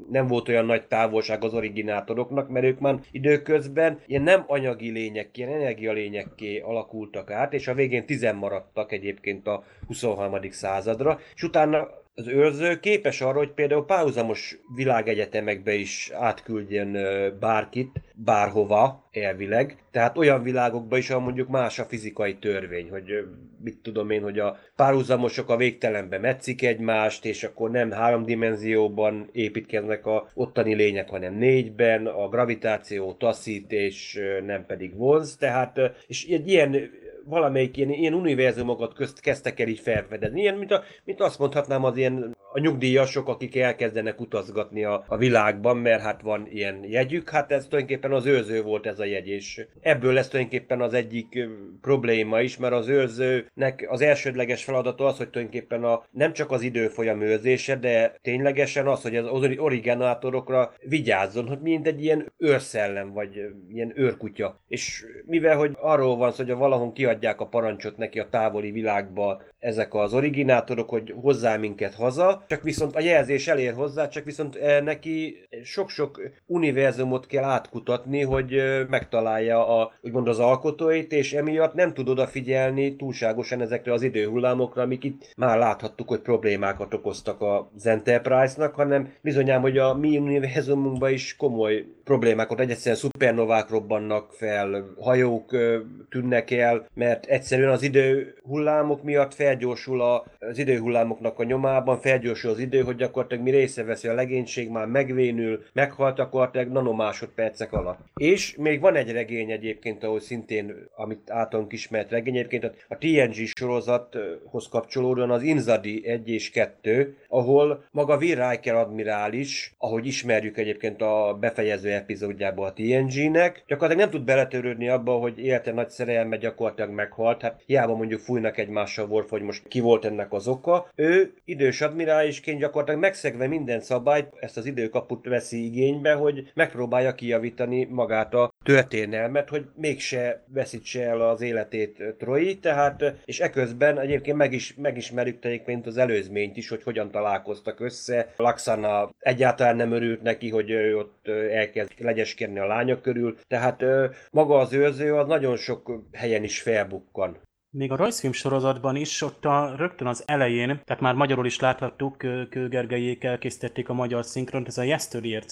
nem volt olyan nagy távolság az originátoroknak, mert ők már időközben ilyen nem anyagi lények, ilyen energialényekké alakultak át, és a végén tizen maradtak egyébként a 23 századra, és utána az őrző képes arra, hogy például párhuzamos világegyetemekbe is átküldjen bárkit, bárhova elvileg. Tehát olyan világokba is, ahol mondjuk más a fizikai törvény, hogy mit tudom én, hogy a párhuzamosok a végtelenbe metszik egymást, és akkor nem három dimenzióban építkeznek a ottani lények, hanem négyben, a gravitáció taszít, és nem pedig vonz. Tehát, és egy ilyen valamelyik ilyen, ilyen univerzumokat közt kezdtek el így felfedezni. Ilyen, mint, a, mint azt mondhatnám, az ilyen a nyugdíjasok, akik elkezdenek utazgatni a, a világban, mert hát van ilyen jegyük, hát ez tulajdonképpen az őrző volt ez a jegy, és ebből lesz tulajdonképpen az egyik probléma is, mert az őrzőnek az elsődleges feladata az, hogy tulajdonképpen a, nem csak az időfolyam őrzése, de ténylegesen az, hogy az originátorokra vigyázzon, hogy mint egy ilyen őrszellem, vagy ilyen őrkutya. És mivel, hogy arról van szó, hogy valahol kiadják a parancsot neki a távoli világba ezek az originátorok, hogy hozzá minket haza, csak viszont a jelzés elér hozzá, csak viszont eh, neki sok-sok univerzumot kell átkutatni, hogy eh, megtalálja a, úgymond az alkotóit, és emiatt nem tud odafigyelni túlságosan ezekre az időhullámokra, amik itt már láthattuk, hogy problémákat okoztak az Enterprise-nak, hanem bizonyám, hogy a mi univerzumunkban is komoly problémákat, egyszerűen szupernovák robbannak fel, hajók eh, tűnnek el, mert egyszerűen az időhullámok miatt fel felgyorsul a, az időhullámoknak a nyomában, felgyorsul az idő, hogy gyakorlatilag mi részeveszi a legénység, már megvénül, meghalt gyakorlatilag nanomásodpercek alatt. És még van egy regény egyébként, ahol szintén, amit általunk ismert regény, egyébként a TNG sorozathoz kapcsolódóan az Inzadi 1 és 2, ahol maga Will Riker admirális, ahogy ismerjük egyébként a befejező epizódjából a TNG-nek, gyakorlatilag nem tud beletörődni abba, hogy élete nagy szerelme gyakorlatilag meghalt. Hát hiába mondjuk fújnak egymással Worf, hogy most ki volt ennek az oka. Ő idős admirálisként gyakorlatilag megszegve minden szabályt, ezt az időkaput veszi igénybe, hogy megpróbálja kijavítani magát a történelmet, hogy mégse veszítse el az életét Troy, tehát, és eközben egyébként meg is, megismerjük egyébként az előzményt is, hogy hogyan találkoztak össze. Laxana egyáltalán nem örült neki, hogy ő ott elkezd legyeskedni a lányok körül, tehát maga az őrző az nagyon sok helyen is felbukkan. Még a rajzfilm sorozatban is, ott a, rögtön az elején, tehát már magyarul is láthattuk, Kőgergelyék elkészítették a magyar szinkront, ez a Yesteryear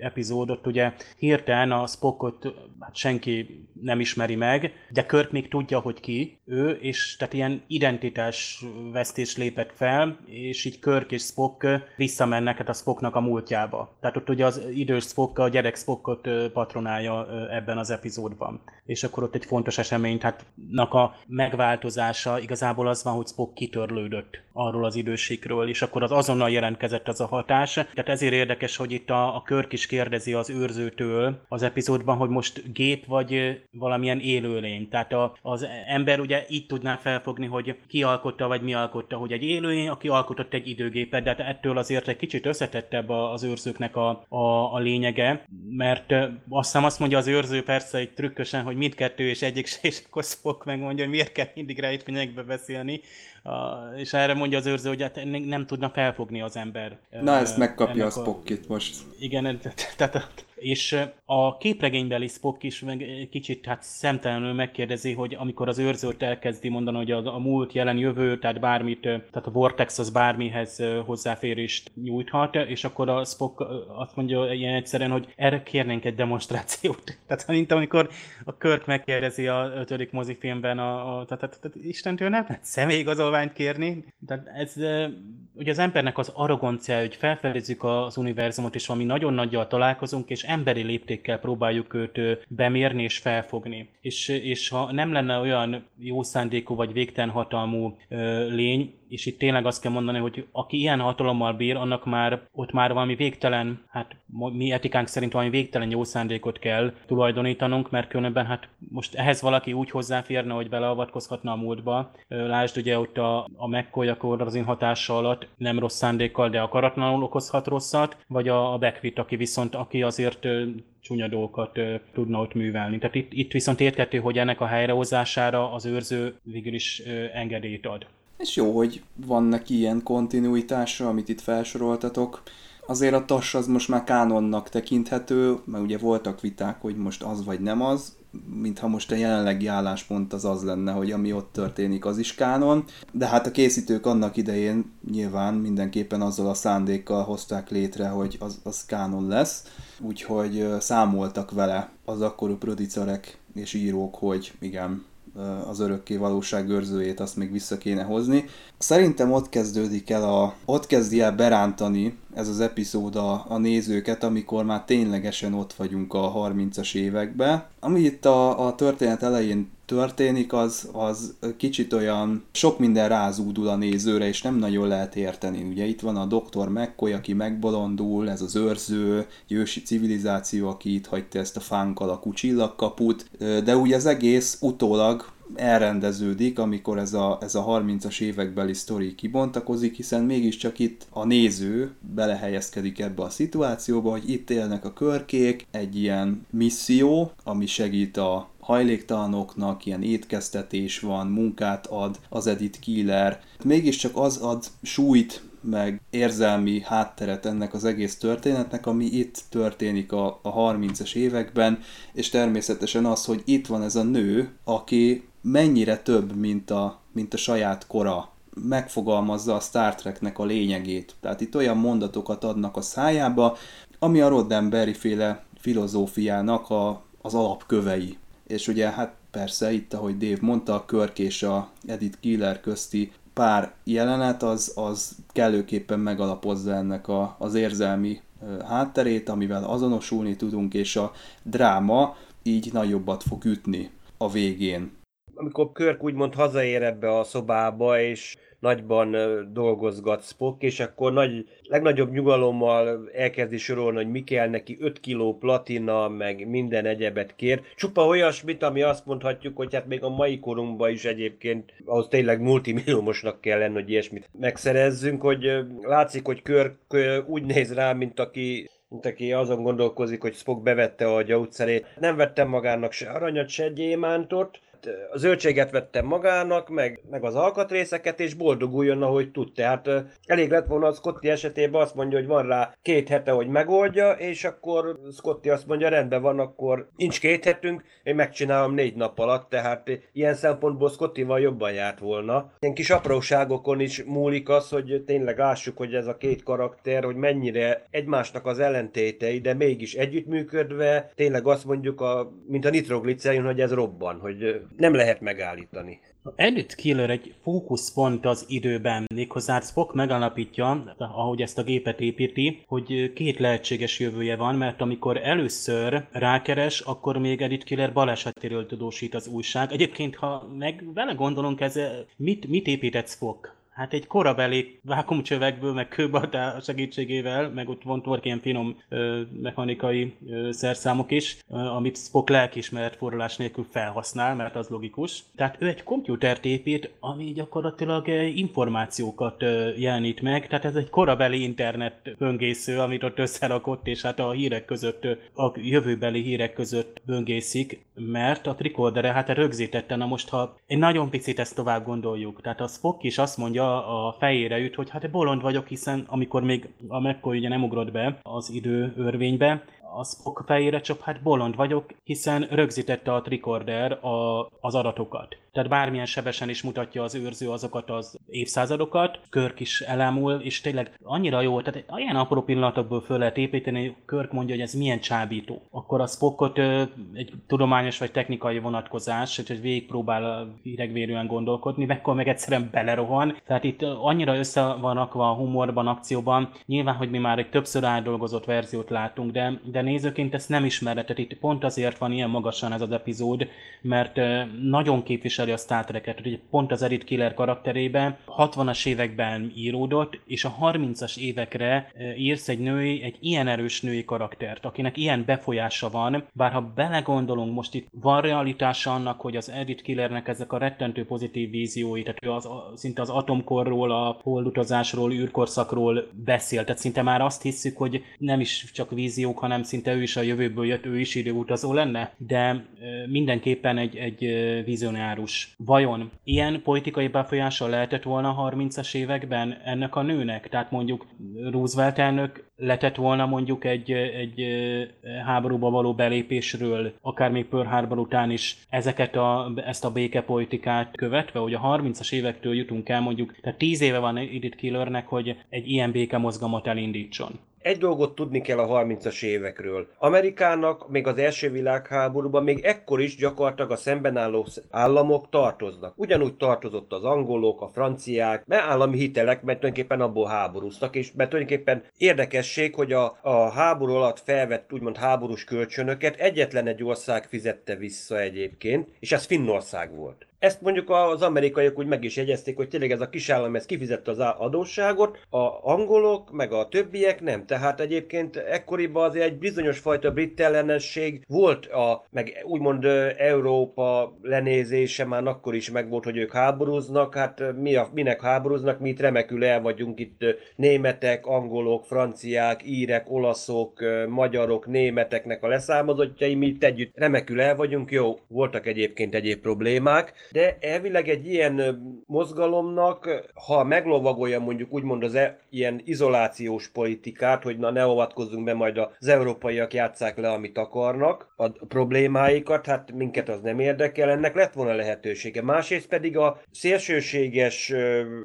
epizódot, ugye hirtelen a Spockot hát senki nem ismeri meg, de Kirk még tudja, hogy ki ő, és tehát ilyen identitás vesztés lépett fel, és így Kirk és Spock visszamennek hát a Spocknak a múltjába. Tehát ott ugye az idős Spock a gyerek Spockot patronálja ebben az epizódban. És akkor ott egy fontos esemény, hát a megváltozása igazából az van, hogy Spock kitörlődött arról az időségről, és akkor az azonnal jelentkezett az a hatás. Tehát ezért érdekes, hogy itt a, a Körk is kérdezi az őrzőtől az epizódban, hogy most gép vagy valamilyen élőlény. Tehát a, az ember ugye így tudná felfogni, hogy ki alkotta, vagy mi alkotta, hogy egy élőlény, aki alkotott egy időgépet, de hát ettől azért egy kicsit összetettebb az őrzőknek a, a, a lényege, mert azt hiszem azt mondja az őrző persze egy trükkösen, hogy mindkettő és egyik se, és akkor Spock megmondja, hogy miért kell mindig rejtvényekbe beszélni, és erre mondja az őrző, hogy hát nem tudna felfogni az ember. Na, ezt megkapja a Spockit most. Igen, tehát és a képregénybeli Spock is meg kicsit hát szemtelenül megkérdezi, hogy amikor az őrzőt elkezdi mondani, hogy a, a múlt, jelen, jövő, tehát bármit, tehát a Vortex az bármihez hozzáférést nyújthat, és akkor a Spock azt mondja ilyen egyszerűen, hogy erre kérnénk egy demonstrációt. Tehát mint amikor a Kirk megkérdezi a ötödik mozifilmben, a, a, tehát, tehát, tehát Istentől nem lehet személyigazolványt kérni. Tehát ez ugye az embernek az arrogancia, hogy felfedezzük az univerzumot, és valami nagyon nagyjal találkozunk, és emberi léptékkel próbáljuk őt bemérni és felfogni. És, és ha nem lenne olyan jó szándékú vagy végtelen hatalmú lény, és itt tényleg azt kell mondani, hogy aki ilyen hatalommal bír, annak már ott már valami végtelen, hát mi etikánk szerint valami végtelen jó szándékot kell tulajdonítanunk, mert különben hát most ehhez valaki úgy hozzáférne, hogy beleavatkozhatna a múltba. Lásd ugye ott a, a McCoy akkor az hatása alatt nem rossz szándékkal, de akaratlanul okozhat rosszat, vagy a, a Beckwith, aki viszont, aki azért csúnya dolgokat tudna ott művelni. Tehát itt, itt viszont érthető, hogy ennek a helyrehozására az őrző végül is engedélyt ad. És jó, hogy van neki ilyen kontinuitása, amit itt felsoroltatok. Azért a TAS az most már kánonnak tekinthető, mert ugye voltak viták, hogy most az vagy nem az, mintha most a jelenlegi álláspont az az lenne, hogy ami ott történik, az is kánon. De hát a készítők annak idején nyilván mindenképpen azzal a szándékkal hozták létre, hogy az, az kánon lesz. Úgyhogy számoltak vele az akkori producerek és írók, hogy igen, az örökké valóság őrzőjét azt még vissza kéne hozni. Szerintem ott kezdődik el a, ott kezdi el berántani ez az epizód a, a nézőket, amikor már ténylegesen ott vagyunk a 30-as években. Ami itt a, a történet elején történik, az, az kicsit olyan sok minden rázúdul a nézőre, és nem nagyon lehet érteni. Ugye itt van a doktor McCoy, aki megbolondul, ez az őrző, ősi civilizáció, aki itt hagyta ezt a fánk alakú csillagkaput, de ugye az egész utólag elrendeződik, amikor ez a, ez a 30-as évekbeli sztori kibontakozik, hiszen mégiscsak itt a néző belehelyezkedik ebbe a szituációba, hogy itt élnek a körkék, egy ilyen misszió, ami segít a hajléktalanoknak, ilyen étkeztetés van, munkát ad az Edith Killer. Mégiscsak az ad súlyt meg érzelmi hátteret ennek az egész történetnek, ami itt történik a, a 30-es években, és természetesen az, hogy itt van ez a nő, aki mennyire több, mint a, mint a saját kora megfogalmazza a Star Treknek a lényegét. Tehát itt olyan mondatokat adnak a szájába, ami a Roddenberry féle filozófiának a, az alapkövei. És ugye hát persze itt, ahogy Dave mondta, a Körk és a Edith Killer közti pár jelenet az, az kellőképpen megalapozza ennek a, az érzelmi hátterét, amivel azonosulni tudunk, és a dráma így nagyobbat fog ütni a végén. Amikor Körk úgymond hazaér ebbe a szobába, és nagyban dolgozgat Spock, és akkor nagy, legnagyobb nyugalommal elkezdi sorolni, hogy mi kell neki, 5 kiló platina, meg minden egyebet kér. Csupa olyasmit, ami azt mondhatjuk, hogy hát még a mai korunkban is egyébként ahhoz tényleg multimilliómosnak kell lenni, hogy ilyesmit megszerezzünk, hogy látszik, hogy Körk úgy néz rá, mint aki mint aki azon gondolkozik, hogy Spock bevette a gyógyszerét. Nem vettem magának se aranyat, se gyémántot, a zöldséget vettem magának, meg, meg az alkatrészeket, és boldoguljon, ahogy tud. Tehát elég lett volna a Scotty esetében azt mondja, hogy van rá két hete, hogy megoldja, és akkor Scotty azt mondja, rendben van, akkor nincs két hetünk, én megcsinálom négy nap alatt, tehát ilyen szempontból Scottyval jobban járt volna. Ilyen kis apróságokon is múlik az, hogy tényleg lássuk, hogy ez a két karakter, hogy mennyire egymásnak az ellentétei, de mégis együttműködve, tényleg azt mondjuk, a, mint a nitroglicerin, hogy ez robban, hogy nem lehet megállítani. Edith Killer egy fókuszpont az időben, méghozzá Spock megalapítja, ahogy ezt a gépet építi, hogy két lehetséges jövője van, mert amikor először rákeres, akkor még Edith Killer balesetéről tudósít az újság. Egyébként, ha meg vele gondolunk, ez mit, mit épített Spock? Hát egy korabeli vákumcsövekből, meg kőbaltá segítségével, meg ott voltak ilyen finom ö, mechanikai ö, szerszámok is, ö, amit Spock lelkismeret forralás nélkül felhasznál, mert az logikus. Tehát ő egy komputert épít, ami gyakorlatilag információkat ö, jelenít meg, tehát ez egy korabeli internet böngésző, amit ott összerakott, és hát a hírek között, a jövőbeli hírek között böngészik, mert a trikordere hát rögzítette, na most ha egy nagyon picit ezt tovább gondoljuk, tehát a Spock is azt mondja, a fejére üt, hogy hát bolond vagyok, hiszen amikor még a McCoy ugye nem ugrott be az idő örvénybe, a Spock fejére csak hát bolond vagyok, hiszen rögzítette a tricorder a, az adatokat. Tehát bármilyen sebesen is mutatja az őrző azokat az évszázadokat, Körk is elámul, és tényleg annyira jó, tehát olyan apró pillanatokból föl lehet építeni, Körk mondja, hogy ez milyen csábító. Akkor a Spockot egy tudományos vagy technikai vonatkozás, hogy végigpróbál hidegvérűen gondolkodni, akkor meg egyszerűen belerohan. Tehát itt annyira össze van rakva a humorban, akcióban. Nyilván, hogy mi már egy többször átdolgozott verziót látunk, de, de nézőként ezt nem ismered. Tehát itt pont azért van ilyen magasan ez az epizód, mert nagyon képvisel képviseli a Star Trek-et, hogy pont az Edith Killer karakterében 60-as években íródott, és a 30-as évekre írsz egy női, egy ilyen erős női karaktert, akinek ilyen befolyása van, bár ha belegondolunk, most itt van realitása annak, hogy az Edith Killernek ezek a rettentő pozitív víziói, tehát az, szinte az atomkorról, a holdutazásról, űrkorszakról beszél, tehát szinte már azt hiszük, hogy nem is csak víziók, hanem szinte ő is a jövőből jött, ő is időutazó lenne, de mindenképpen egy, egy vizionárus. Vajon ilyen politikai befolyása lehetett volna a 30-as években ennek a nőnek? Tehát mondjuk Roosevelt elnök letett volna mondjuk egy, egy háborúba való belépésről, akár még Pearl Harbor után is ezeket a, ezt a békepolitikát követve, hogy a 30-as évektől jutunk el mondjuk, tehát 10 éve van Edith Killernek, hogy egy ilyen békemozgalmat elindítson. Egy dolgot tudni kell a 30-as évekről. Amerikának még az első világháborúban még ekkor is gyakorlatilag a szemben álló államok tartoznak. Ugyanúgy tartozott az angolok, a franciák, mert állami hitelek, mert tulajdonképpen abból háborúztak, és mert tulajdonképpen érdekesség, hogy a, a háború alatt felvett úgymond háborús kölcsönöket egyetlen egy ország fizette vissza egyébként, és ez Finnország volt. Ezt mondjuk az amerikaiak úgy meg is jegyezték, hogy tényleg ez a kisállam ez kifizette az adósságot, a angolok meg a többiek nem. Tehát egyébként ekkoriban azért egy bizonyos fajta brit ellenesség volt, a, meg úgymond Európa lenézése már akkor is megvolt, hogy ők háborúznak, hát mi a, minek háborúznak, mi itt remekül el vagyunk itt németek, angolok, franciák, írek, olaszok, magyarok, németeknek a leszámozottjai, mi itt együtt remekül el vagyunk, jó, voltak egyébként egyéb problémák, de elvileg egy ilyen mozgalomnak, ha meglovagolja mondjuk úgymond az e, ilyen izolációs politikát, hogy na ne avatkozzunk be, majd az európaiak játszák le, amit akarnak, a problémáikat, hát minket az nem érdekel, ennek lett volna lehetősége. Másrészt pedig a szélsőséges,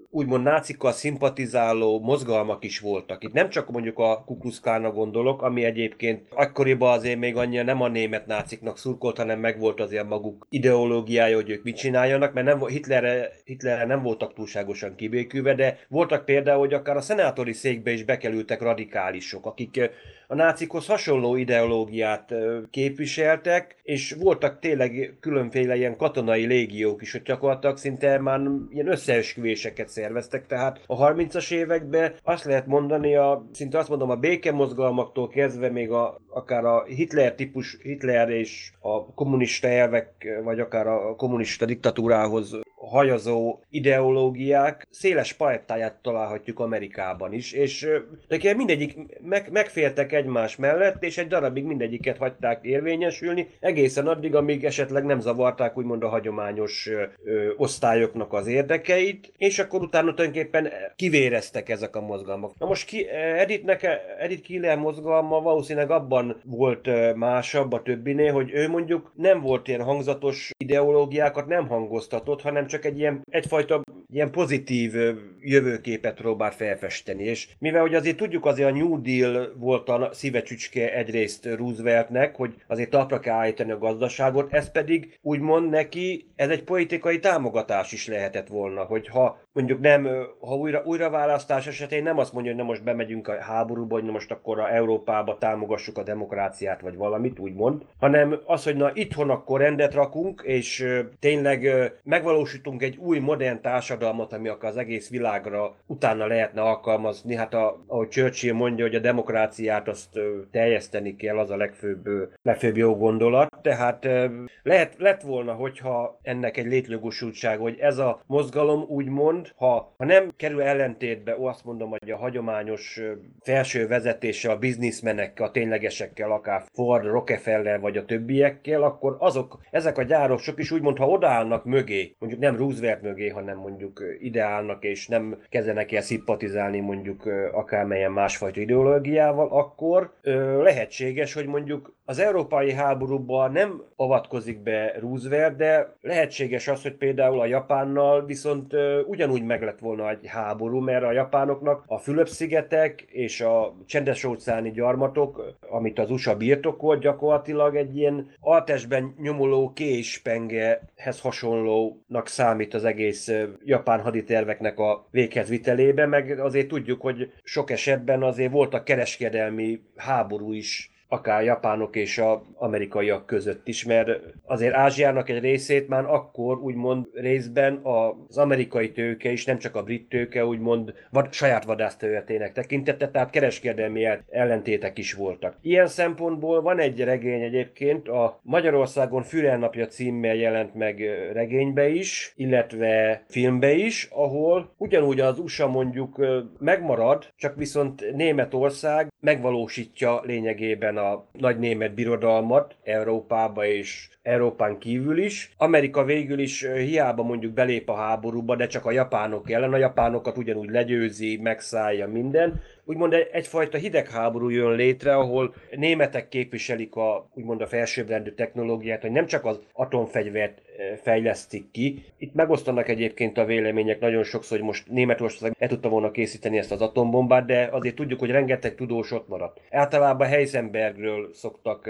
úgymond nácikkal szimpatizáló mozgalmak is voltak. Itt nem csak mondjuk a Kukluszkána gondolok, ami egyébként akkoriban azért még annyira nem a német náciknak szurkolt, hanem megvolt azért maguk ideológiája, hogy ők mit csinálják, csináljanak, mert nem, Hitlerre, Hitlerre nem voltak túlságosan kibékülve, de voltak például, hogy akár a szenátori székbe is bekerültek radikálisok, akik a nácikhoz hasonló ideológiát képviseltek, és voltak tényleg különféle ilyen katonai légiók is, hogy gyakorlatilag szinte már ilyen összeesküvéseket szerveztek, tehát a 30-as években azt lehet mondani, a, szinte azt mondom, a békemozgalmaktól kezdve még a, akár a Hitler típus, Hitler és a kommunista elvek, vagy akár a kommunista diktatúrához hajazó ideológiák széles palettáját találhatjuk Amerikában is, és nekem mindegyik meg, megfértek egymás mellett, és egy darabig mindegyiket hagyták érvényesülni, egészen addig, amíg esetleg nem zavarták úgymond a hagyományos ö, osztályoknak az érdekeit, és akkor utána tulajdonképpen kivéreztek ezek a mozgalmak. Na most ki, Edith, Edith Killer mozgalma valószínűleg abban volt másabb a többinél, hogy ő mondjuk nem volt ilyen hangzatos ideológiákat nem hangoztatott, hanem csak egy ilyen, egyfajta ilyen pozitív jövőképet próbál felfesteni. És mivel hogy azért tudjuk, azért a New Deal volt a szívecsücske egyrészt Rooseveltnek, hogy azért talpra kell állítani a gazdaságot, ez pedig úgymond neki, ez egy politikai támogatás is lehetett volna, hogy ha mondjuk nem, ha újra, újraválasztás esetén nem azt mondja, hogy nem most bemegyünk a háborúba, hogy most akkor a Európába támogassuk a demokráciát, vagy valamit, úgymond, hanem az, hogy na itthon akkor rendet rakunk, és tényleg megvalósítunk egy új modern társadalmat, ami akkor az egész világra utána lehetne alkalmazni. Hát a, ahogy Churchill mondja, hogy a demokráciát azt teljeszteni kell, az a legfőbb, legfőbb jó gondolat. Tehát lehet, lett volna, hogyha ennek egy létjogosultság, hogy ez a mozgalom úgymond, ha, ha nem kerül ellentétbe, ó, azt mondom, hogy a hagyományos felső vezetése a bizniszmenekkel, a ténylegesekkel, akár Ford, Rockefeller vagy a többiekkel, akkor azok, ezek a gyárosok is úgymond, ha odaállnak mögé, mondjuk nem Roosevelt mögé, hanem mondjuk ideálnak, és nem kezdenek el szimpatizálni mondjuk akármelyen másfajta ideológiával, akkor lehetséges, hogy mondjuk az európai háborúban nem avatkozik be Roosevelt, de lehetséges az, hogy például a Japánnal viszont ugyanúgy meg lett volna egy háború, mert a japánoknak a Fülöp-szigetek és a csendes-óceáni gyarmatok, amit az USA birtokolt, gyakorlatilag egy ilyen altesben nyomuló késpengehez hasonlónak számít az egész japán haditerveknek a véghez vitelébe, meg azért tudjuk, hogy sok esetben azért voltak kereskedelmi háború is akár japánok és a amerikaiak között is, mert azért Ázsiának egy részét már akkor úgymond részben az amerikai tőke is, nem csak a brit tőke, úgymond vad, saját vadászterületének tekintette, tehát kereskedelmi ellentétek is voltak. Ilyen szempontból van egy regény egyébként, a Magyarországon Fürer napja címmel jelent meg regénybe is, illetve filmbe is, ahol ugyanúgy az USA mondjuk megmarad, csak viszont Németország megvalósítja lényegében a nagy német birodalmat Európába és Európán kívül is. Amerika végül is hiába mondjuk belép a háborúba, de csak a japánok ellen, a japánokat ugyanúgy legyőzi, megszállja minden, úgymond egyfajta hidegháború jön létre, ahol németek képviselik a úgymond a felsőbbrendű technológiát, hogy nem csak az atomfegyvert fejlesztik ki. Itt megosztanak egyébként a vélemények nagyon sokszor, hogy most Németország el tudta volna készíteni ezt az atombombát, de azért tudjuk, hogy rengeteg tudós ott maradt. Általában Heisenbergről szoktak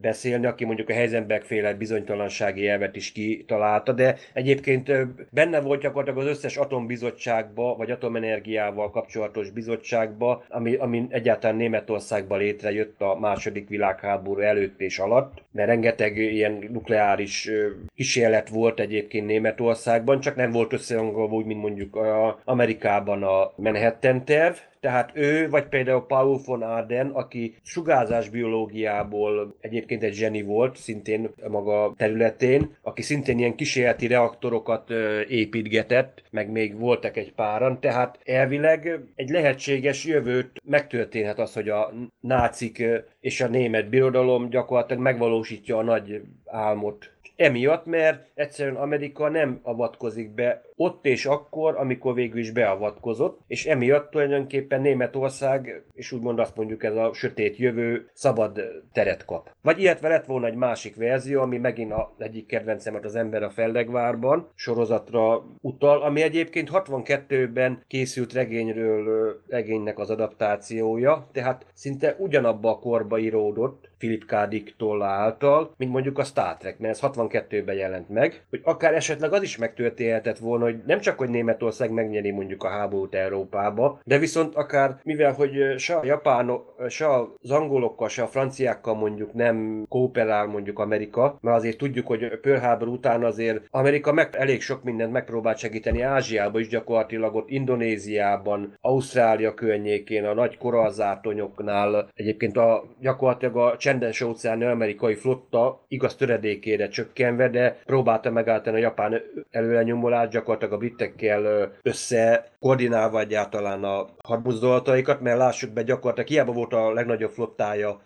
beszélni, aki mondjuk a Heisenberg féle bizonytalansági elvet is kitalálta, de egyébként benne volt gyakorlatilag az összes atombizottságba, vagy atomenergiával kapcsolatos bizottságba, ami, ami egyáltalán Németországban létrejött a második világháború előtt és alatt, mert rengeteg ilyen nukleáris kísérlet volt egyébként Németországban, csak nem volt összehangolva úgy, mint mondjuk a Amerikában a Manhattan terv, tehát ő, vagy például Paul von Arden, aki sugárzás biológiából egyébként egy zseni volt, szintén maga területén, aki szintén ilyen kísérleti reaktorokat építgetett, meg még voltak egy páran, tehát elvileg egy lehetséges jövőt megtörténhet az, hogy a nácik és a német birodalom gyakorlatilag megvalósítja a nagy álmot emiatt, mert egyszerűen Amerika nem avatkozik be ott és akkor, amikor végül is beavatkozott, és emiatt tulajdonképpen Németország, és úgymond azt mondjuk ez a sötét jövő szabad teret kap. Vagy illetve lett volna egy másik verzió, ami megint az egyik kedvencemet az ember a Feldegvárban sorozatra utal, ami egyébként 62-ben készült regényről, regénynek az adaptációja, tehát szinte ugyanabba a korba íródott, Philip K. Dick tolla által, mint mondjuk a Star Trek, mert ez 62-ben jelent meg, hogy akár esetleg az is megtörténhetett volna, hogy nem csak, hogy Németország megnyeri mondjuk a háborút Európába, de viszont akár, mivel hogy se a japánok, se az angolokkal, se a franciákkal mondjuk nem kooperál mondjuk Amerika, mert azért tudjuk, hogy Pearl Harbor után azért Amerika meg, elég sok mindent megpróbált segíteni Ázsiába is gyakorlatilag ott Indonéziában, Ausztrália környékén, a nagy korallzátonyoknál, egyébként a, gyakorlatilag a csendes óceáni amerikai flotta igaz töredékére csökkenve, de próbálta megállítani a japán előlenyomulást, gyakorlatilag a britekkel össze koordinálva egyáltalán a hadmozdulataikat, mert lássuk be, gyakorlatilag hiába volt a legnagyobb flottája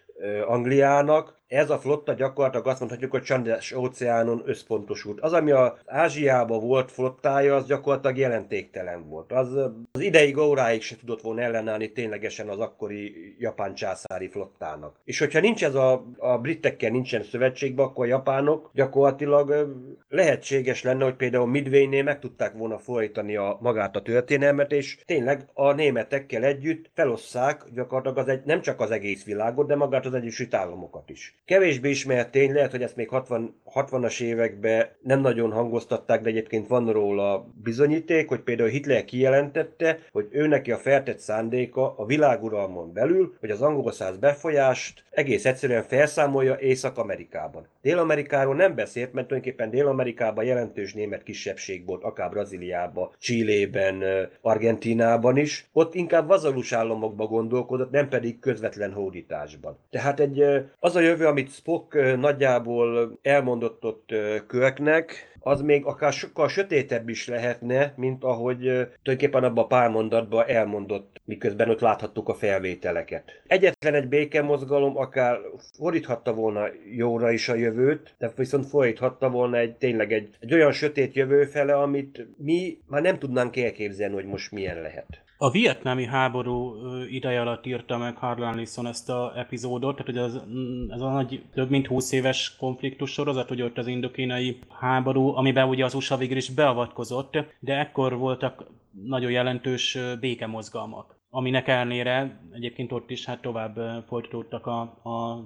Angliának, ez a flotta gyakorlatilag azt mondhatjuk, hogy csendes óceánon összpontosult. Az, ami az Ázsiában volt flottája, az gyakorlatilag jelentéktelen volt. Az, az ideig óráig se tudott volna ellenállni ténylegesen az akkori japán császári flottának. És hogyha nincs ez a, a britekkel nincsen szövetségben, akkor a japánok gyakorlatilag lehetséges lenne, hogy például Midway-nél meg tudták volna folytani a, magát a történelmet, és tényleg a németekkel együtt felosszák gyakorlatilag az egy, nem csak az egész világot, de magát az Egyesült Államokat is. Kevésbé ismert tény, lehet, hogy ezt még 60, 60-as években nem nagyon hangoztatták, de egyébként van róla bizonyíték, hogy például Hitler kijelentette, hogy ő neki a feltett szándéka a világuralmon belül, hogy az angol száz befolyást egész egyszerűen felszámolja Észak-Amerikában. Dél-Amerikáról nem beszélt, mert tulajdonképpen Dél-Amerikában jelentős német kisebbség volt, akár Brazíliában, Csillében, Argentinában is. Ott inkább vazalus államokba gondolkodott, nem pedig közvetlen hódításban. Tehát egy, az a jövő, amit Spock nagyjából elmondott ott Körknek, az még akár sokkal sötétebb is lehetne, mint ahogy tulajdonképpen abban a pár mondatban elmondott, miközben ott láthattuk a felvételeket. Egyetlen egy békemozgalom akár fordíthatta volna jóra is a jövőt, de viszont fordíthatta volna egy tényleg egy, egy olyan sötét jövő fele, amit mi már nem tudnánk elképzelni, hogy most milyen lehet. A vietnámi háború ideje alatt írta meg Harlan Ellison ezt a epizódot, tehát hogy az, mm, ez a nagy, több mint 20 éves konfliktus sorozat, hogy ott az indokínai háború, amiben ugye az USA végül is beavatkozott, de ekkor voltak nagyon jelentős békemozgalmak aminek ellenére egyébként ott is hát tovább folytatódtak a, a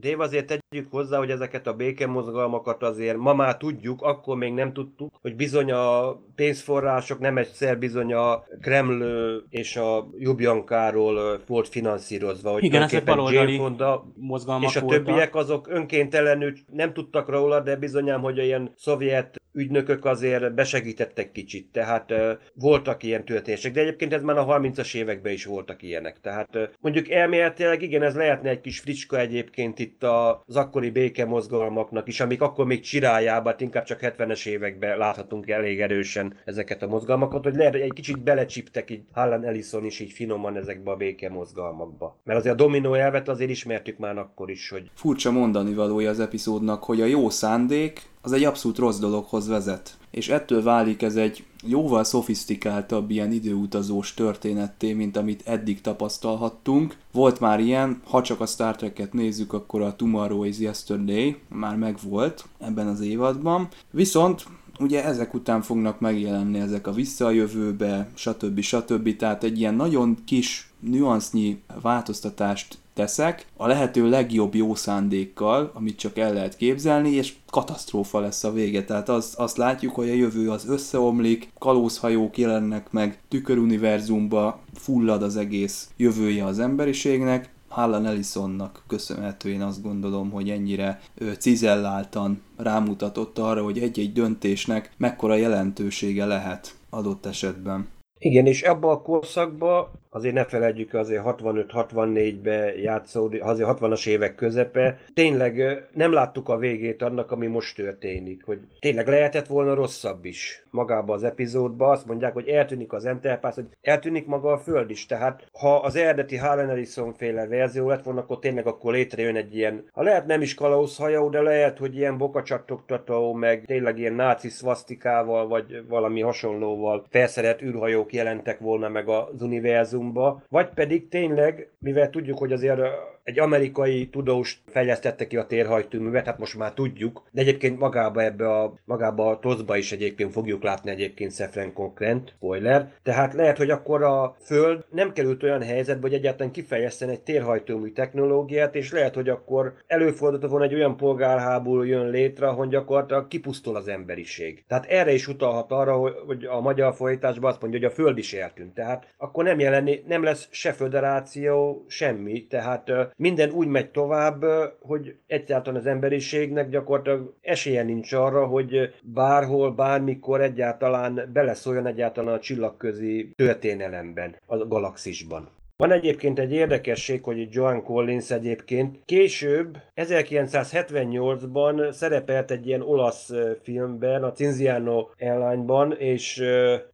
Dév, azért tegyük hozzá, hogy ezeket a békemozgalmakat azért ma már tudjuk, akkor még nem tudtuk, hogy bizony a pénzforrások nem egyszer bizony a Kreml és a Jubjankáról volt finanszírozva. Hogy Igen, ezek baloldali Fonda mozgalmak És a voltak. többiek azok önkéntelenül nem tudtak róla, de bizonyám, hogy ilyen szovjet ügynökök azért besegítettek kicsit, tehát uh, voltak ilyen történések, de egyébként ez már a 30-as években is voltak ilyenek, tehát uh, mondjuk elméletileg igen, ez lehetne egy kis fricska egyébként itt az akkori békemozgalmaknak is, amik akkor még csirájában, hát inkább csak 70-es években láthatunk elég erősen ezeket a mozgalmakat, hogy lehet, egy kicsit belecsiptek így Hallan Ellison is így finoman ezekbe a békemozgalmakba. Mert azért a dominó elvet azért ismertük már akkor is, hogy... Furcsa mondani valója az epizódnak, hogy a jó szándék az egy abszolút rossz dologhoz vezet. És ettől válik ez egy jóval szofisztikáltabb ilyen időutazós történetté, mint amit eddig tapasztalhattunk. Volt már ilyen, ha csak a Star Trek-et nézzük, akkor a Tomorrow is Yesterday már megvolt ebben az évadban. Viszont ugye ezek után fognak megjelenni ezek a visszajövőbe, stb. stb. Tehát egy ilyen nagyon kis nüansznyi változtatást teszek, a lehető legjobb jó szándékkal, amit csak el lehet képzelni, és katasztrófa lesz a vége. Tehát azt, azt látjuk, hogy a jövő az összeomlik, kalózhajók jelennek meg, tüköruniverzumba fullad az egész jövője az emberiségnek, Harlan Ellisonnak köszönhető én azt gondolom, hogy ennyire cizelláltan rámutatott arra, hogy egy-egy döntésnek mekkora jelentősége lehet adott esetben. Igen, és ebben a korszakban azért ne felejtjük, azért 65-64-be játszódik, azért 60-as évek közepe. Tényleg nem láttuk a végét annak, ami most történik, hogy tényleg lehetett volna rosszabb is magába az epizódba. Azt mondják, hogy eltűnik az Enterprise, hogy eltűnik maga a Föld is. Tehát ha az eredeti Harlan Ellison féle verzió lett volna, akkor tényleg akkor létrejön egy ilyen, ha lehet nem is kalózhajó, de lehet, hogy ilyen bokacsattogtató, meg tényleg ilyen náci szvasztikával, vagy valami hasonlóval felszerelt űrhajók jelentek volna meg az univerzum univerzumba, vagy pedig tényleg, mivel tudjuk, hogy azért egy amerikai tudós fejlesztette ki a térhajtóművet, hát most már tudjuk, de egyébként magába ebbe a, magába a tozba is egyébként fogjuk látni egyébként Szefren Konkrent, spoiler, tehát lehet, hogy akkor a Föld nem került olyan helyzetbe, hogy egyáltalán kifejezzen egy térhajtómű technológiát, és lehet, hogy akkor előfordult volna egy olyan polgárháború jön létre, hogy gyakorlatilag kipusztul az emberiség. Tehát erre is utalhat arra, hogy a magyar folytásban azt mondja, hogy a Föld is eltűnt. Tehát akkor nem jelenni, nem lesz se föderáció, semmi. Tehát minden úgy megy tovább, hogy egyáltalán az emberiségnek gyakorlatilag esélye nincs arra, hogy bárhol, bármikor egyáltalán beleszóljon egyáltalán a csillagközi történelemben, a galaxisban. Van egyébként egy érdekesség, hogy Joan Collins egyébként később, 1978-ban szerepelt egy ilyen olasz filmben, a Cinziano Airline-ban, és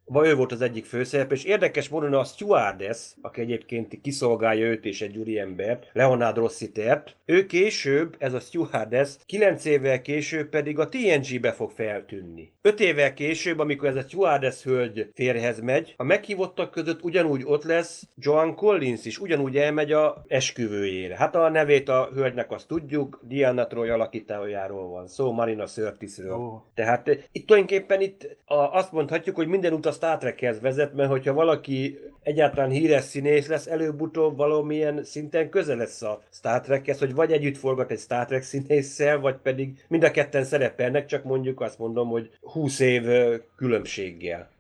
vagy ő volt az egyik főszerep, és érdekes módon a stewardess, aki egyébként kiszolgálja őt és egy úriembert, Leonard Rossitert, ő később, ez a stewardess, 9 évvel később pedig a TNG-be fog feltűnni. 5 évvel később, amikor ez a stewardess hölgy férhez megy, a meghívottak között ugyanúgy ott lesz Joan Collins is, ugyanúgy elmegy a esküvőjére. Hát a nevét a hölgynek azt tudjuk, Diana Troy alakítójáról van szó, Marina Sörtisről. Oh. Tehát itt tulajdonképpen itt a, azt mondhatjuk, hogy minden utas Star Trekhez vezet, mert hogyha valaki egyáltalán híres színész lesz, előbb-utóbb valamilyen szinten közel lesz a Star Trekhez, hogy vagy együtt forgat egy Star Trek színésszel, vagy pedig mind a ketten szerepelnek, csak mondjuk azt mondom, hogy 20 év különbséggel.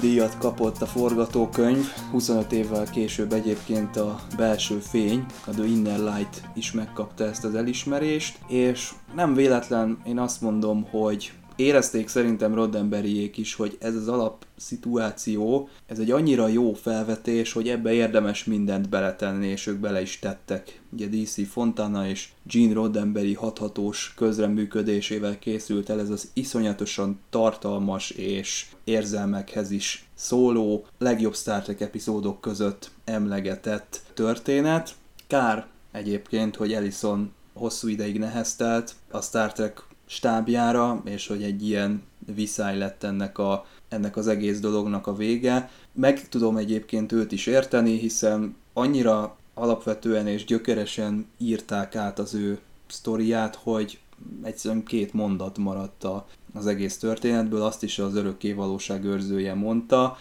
Díjat kapott a forgatókönyv, 25 évvel később egyébként a belső fény, a The Inner Light is megkapta ezt az elismerést, és nem véletlen én azt mondom, hogy érezték szerintem Roddenberryék is, hogy ez az alap szituáció, ez egy annyira jó felvetés, hogy ebbe érdemes mindent beletenni, és ők bele is tettek. Ugye DC Fontana és Gene Roddenberry hathatós közreműködésével készült el ez az iszonyatosan tartalmas és érzelmekhez is szóló, legjobb Star Trek epizódok között emlegetett történet. Kár egyébként, hogy Ellison hosszú ideig neheztelt a Star Trek stábjára, és hogy egy ilyen viszály lett ennek, a, ennek az egész dolognak a vége. Meg tudom egyébként őt is érteni, hiszen annyira alapvetően és gyökeresen írták át az ő sztoriát, hogy egyszerűen két mondat maradt az egész történetből, azt is az örökké valóság őrzője mondta,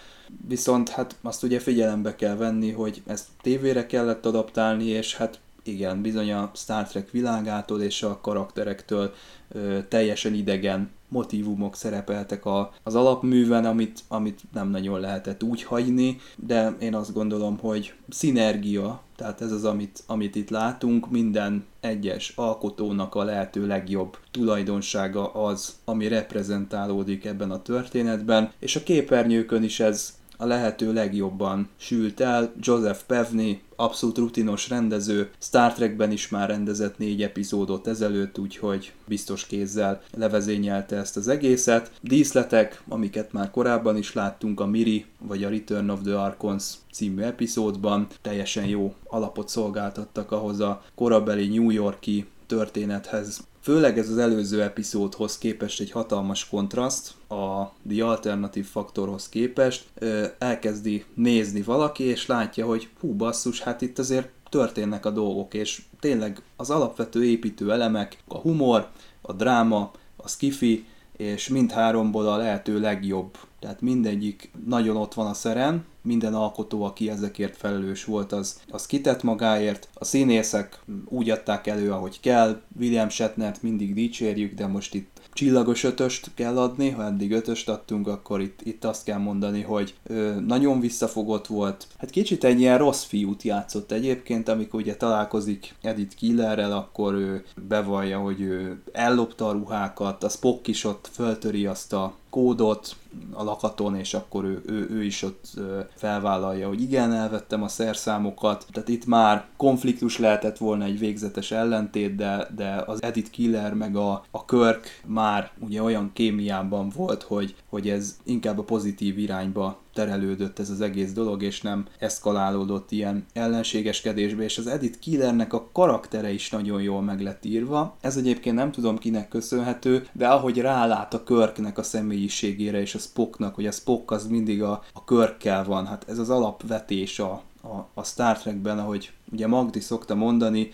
viszont hát azt ugye figyelembe kell venni, hogy ezt tévére kellett adaptálni, és hát igen, bizony a Star Trek világától és a karakterektől ö, teljesen idegen motivumok szerepeltek a, az alapműven, amit, amit nem nagyon lehetett úgy hagyni, de én azt gondolom, hogy szinergia, tehát ez az, amit, amit itt látunk, minden egyes alkotónak a lehető legjobb tulajdonsága az, ami reprezentálódik ebben a történetben, és a képernyőkön is ez a lehető legjobban sült el. Joseph Pevney, abszolút rutinos rendező, Star Trekben is már rendezett négy epizódot ezelőtt, úgyhogy biztos kézzel levezényelte ezt az egészet. Díszletek, amiket már korábban is láttunk a Miri vagy a Return of the Archons című epizódban, teljesen jó alapot szolgáltattak ahhoz a korabeli New Yorki történethez. Főleg ez az előző epizódhoz képest egy hatalmas kontraszt, a The Alternative Faktorhoz képest. Elkezdi nézni valaki, és látja, hogy hú basszus, hát itt azért történnek a dolgok, és tényleg az alapvető építő elemek, a humor, a dráma, a skifi, és mindháromból a lehető legjobb. Tehát mindegyik nagyon ott van a szeren, minden alkotó, aki ezekért felelős volt, az, az kitett magáért. A színészek úgy adták elő, ahogy kell. William Shatnert mindig dicsérjük, de most itt csillagos ötöst kell adni, ha eddig ötöst adtunk, akkor itt, itt azt kell mondani, hogy ö, nagyon visszafogott volt. Hát kicsit egy ilyen rossz fiút játszott egyébként, amikor ugye találkozik Edith Killerrel, akkor ő bevallja, hogy ő ellopta a ruhákat, a Spock is ott föltöri azt a kódot a lakaton, és akkor ő, ő, ő is ott felvállalja, hogy igen, elvettem a szerszámokat. Tehát itt már konfliktus lehetett volna egy végzetes ellentét, de, de az Edith Killer meg a, a Kirk már ugye olyan kémiában volt, hogy, hogy ez inkább a pozitív irányba terelődött ez az egész dolog, és nem eszkalálódott ilyen ellenségeskedésbe, és az Edith Killernek a karaktere is nagyon jól meg lett írva. Ez egyébként nem tudom kinek köszönhető, de ahogy rálát a Körknek a személyiségére és a Spocknak, hogy a Spock az mindig a, a Körkkel van, hát ez az alapvetés a, a, a Star Trekben, ahogy ugye Magdi szokta mondani,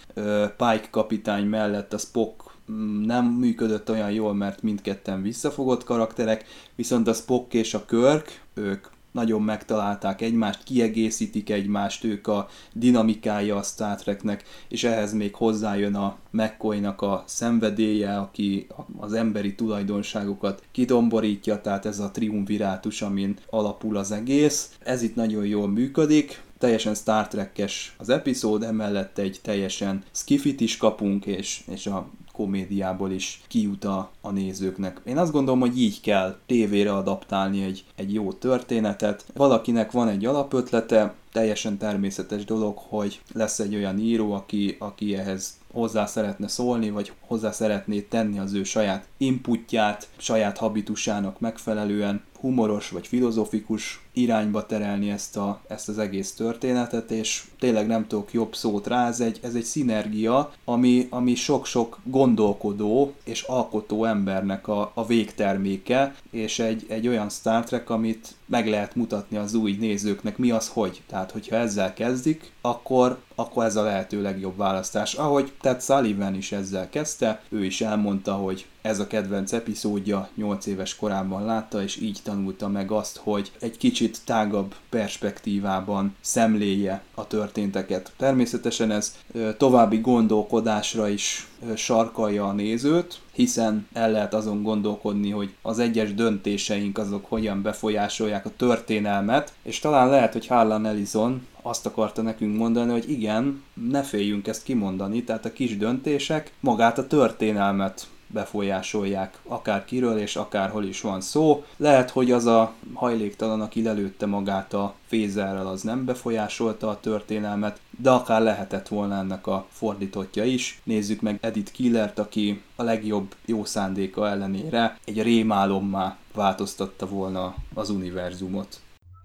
Pike kapitány mellett a Spock mm, nem működött olyan jól, mert mindketten visszafogott karakterek, viszont a Spock és a Körk, ők nagyon megtalálták egymást, kiegészítik egymást, ők a dinamikája a Star Treknek, és ehhez még hozzájön a McCoy-nak a szenvedélye, aki az emberi tulajdonságokat kidomborítja, tehát ez a triumvirátus, amin alapul az egész. Ez itt nagyon jól működik, teljesen Star Trek-es az epizód, emellett egy teljesen skifit is kapunk, és, és a komédiából is kijut a, a nézőknek. Én azt gondolom, hogy így kell tévére adaptálni egy, egy jó történetet. Valakinek van egy alapötlete, teljesen természetes dolog, hogy lesz egy olyan író, aki, aki ehhez hozzá szeretne szólni, vagy hozzá szeretné tenni az ő saját inputját, saját habitusának megfelelően, humoros vagy filozofikus irányba terelni ezt, a, ezt az egész történetet, és tényleg nem tudok jobb szót rá, ez egy, ez egy szinergia, ami, ami sok-sok gondolkodó és alkotó embernek a, a végterméke, és egy, egy olyan Star Trek, amit meg lehet mutatni az új nézőknek, mi az hogy. Tehát, hogyha ezzel kezdik, akkor, akkor ez a lehető legjobb választás. Ahogy Ted Sullivan is ezzel kezdte, ő is elmondta, hogy ez a kedvenc epizódja, 8 éves korában látta, és így tanulta meg azt, hogy egy kicsit tágabb perspektívában szemléje a történteket. Természetesen ez további gondolkodásra is sarkalja a nézőt, hiszen el lehet azon gondolkodni, hogy az egyes döntéseink azok hogyan befolyásolják a történelmet, és talán lehet, hogy Harlan Ellison azt akarta nekünk mondani, hogy igen, ne féljünk ezt kimondani, tehát a kis döntések magát a történelmet befolyásolják akár kiről és akárhol is van szó. Lehet, hogy az a hajléktalan, aki lelőtte magát a fézerrel, az nem befolyásolta a történelmet, de akár lehetett volna ennek a fordítottja is. Nézzük meg Edith Killert, aki a legjobb jó szándéka ellenére egy rémálommá változtatta volna az univerzumot.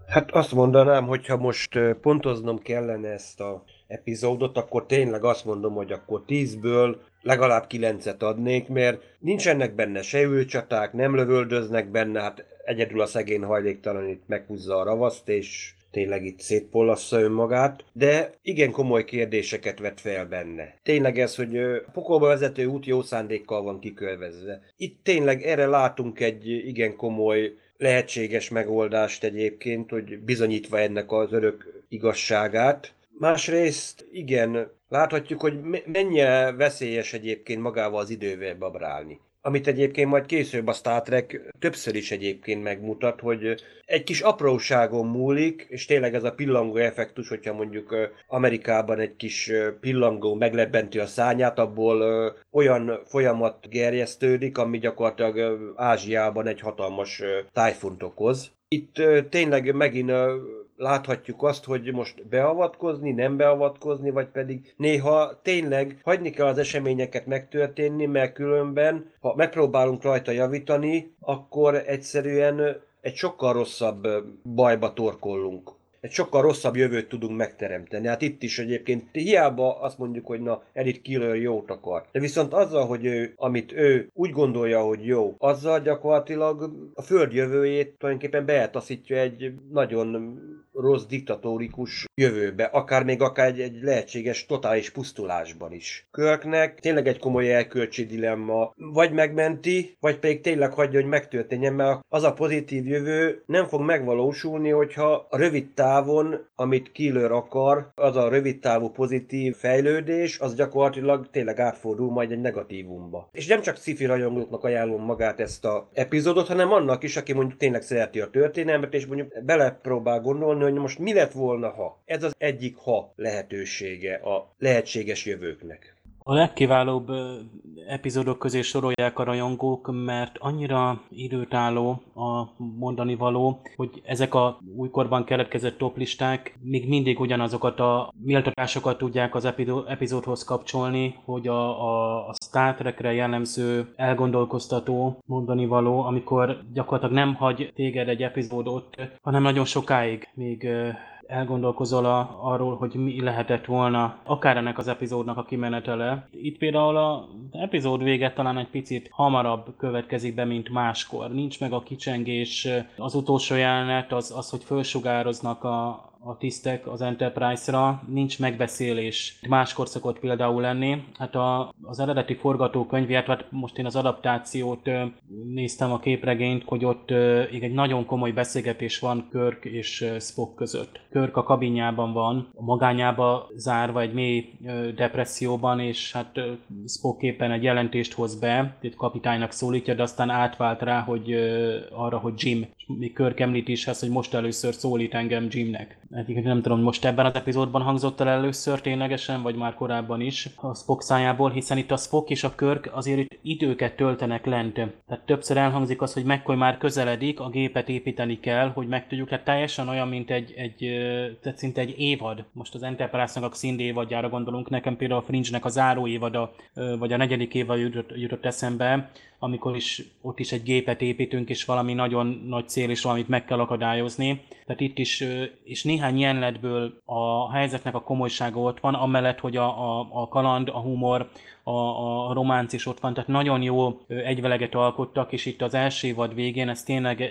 Hát azt mondanám, hogyha most pontoznom kellene ezt a epizódot, akkor tényleg azt mondom, hogy akkor tízből legalább kilencet adnék, mert nincsenek benne se ülcsaták, nem lövöldöznek benne, hát egyedül a szegény hajléktalan itt meghúzza a ravaszt, és tényleg itt szétpollassza önmagát, de igen komoly kérdéseket vet fel benne. Tényleg ez, hogy a pokolba vezető út jó szándékkal van kikölvezve. Itt tényleg erre látunk egy igen komoly lehetséges megoldást egyébként, hogy bizonyítva ennek az örök igazságát. Másrészt igen, láthatjuk, hogy mennyire veszélyes egyébként magával az idővel babrálni amit egyébként majd később a Star Trek többször is egyébként megmutat, hogy egy kis apróságon múlik, és tényleg ez a pillangó effektus, hogyha mondjuk Amerikában egy kis pillangó meglebbenti a szányát, abból olyan folyamat gerjesztődik, ami gyakorlatilag Ázsiában egy hatalmas tájfunt okoz. itt tényleg megint láthatjuk azt, hogy most beavatkozni, nem beavatkozni, vagy pedig néha tényleg hagyni kell az eseményeket megtörténni, mert különben, ha megpróbálunk rajta javítani, akkor egyszerűen egy sokkal rosszabb bajba torkollunk egy sokkal rosszabb jövőt tudunk megteremteni. Hát itt is egyébként hiába azt mondjuk, hogy na, Edith Killer jót akar. De viszont azzal, hogy ő, amit ő úgy gondolja, hogy jó, azzal gyakorlatilag a föld jövőjét tulajdonképpen beeltaszítja egy nagyon rossz diktatórikus jövőbe, akár még akár egy, egy lehetséges totális pusztulásban is. Körknek tényleg egy komoly elkölcsi dilemma, vagy megmenti, vagy pedig tényleg hagyja, hogy megtörténjen, mert az a pozitív jövő nem fog megvalósulni, hogyha a rövid távon, amit Killer akar, az a rövid távú pozitív fejlődés, az gyakorlatilag tényleg átfordul majd egy negatívumba. És nem csak sci rajongóknak ajánlom magát ezt a epizódot, hanem annak is, aki mondjuk tényleg szereti a történelmet, és mondjuk belepróbál gondolni, hogy most mi lett volna, ha. Ez az egyik ha lehetősége a lehetséges jövőknek. A legkiválóbb epizódok közé sorolják a rajongók, mert annyira időtálló a mondani való, hogy ezek a újkorban keletkezett toplisták még mindig ugyanazokat a méltatásokat tudják az epizódhoz kapcsolni, hogy a, a, a Star Trekre jellemző elgondolkoztató mondani való, amikor gyakorlatilag nem hagy téged egy epizódot, hanem nagyon sokáig még elgondolkozol a, arról, hogy mi lehetett volna akár ennek az epizódnak a kimenetele. Itt például az epizód vége talán egy picit hamarabb következik be, mint máskor. Nincs meg a kicsengés, az utolsó jelenet az, az hogy fölsugároznak a, a tisztek az Enterprise-ra, nincs megbeszélés. Máskor szokott például lenni. Hát a, az eredeti forgatókönyv, hát most én az adaptációt néztem a képregényt, hogy ö, egy nagyon komoly beszélgetés van Körk és Spock között. Körk a kabinjában van, a magányába zárva egy mély depresszióban, és hát Spock éppen egy jelentést hoz be, itt kapitánynak szólítja, de aztán átvált rá, hogy arra, hogy Jim, Körk említ is ezt, hogy most először szólít engem Jimnek Egyébként nem tudom, most ebben az epizódban hangzott el először ténylegesen, vagy már korábban is a Spock szájából, hiszen itt a Spock és a Körk azért itt időket töltenek lent. Tehát többször elhangzik az, hogy McCoy már közeledik, a gépet építeni kell, hogy meg tudjuk. Tehát teljesen olyan, mint egy, egy tehát szinte egy évad. Most az Enterprise-nak a szín évadjára gondolunk, nekem például a Fringe-nek a záró évada, vagy a negyedik évad jutott, jutott eszembe, amikor is ott is egy gépet építünk, és valami nagyon nagy cél, és valamit meg kell akadályozni. Tehát itt is, és néhány jelenetből a helyzetnek a komolysága ott van, amellett, hogy a, a, a kaland, a humor, a, a románc is ott van, tehát nagyon jó egyveleget alkottak, és itt az első évad végén ez tényleg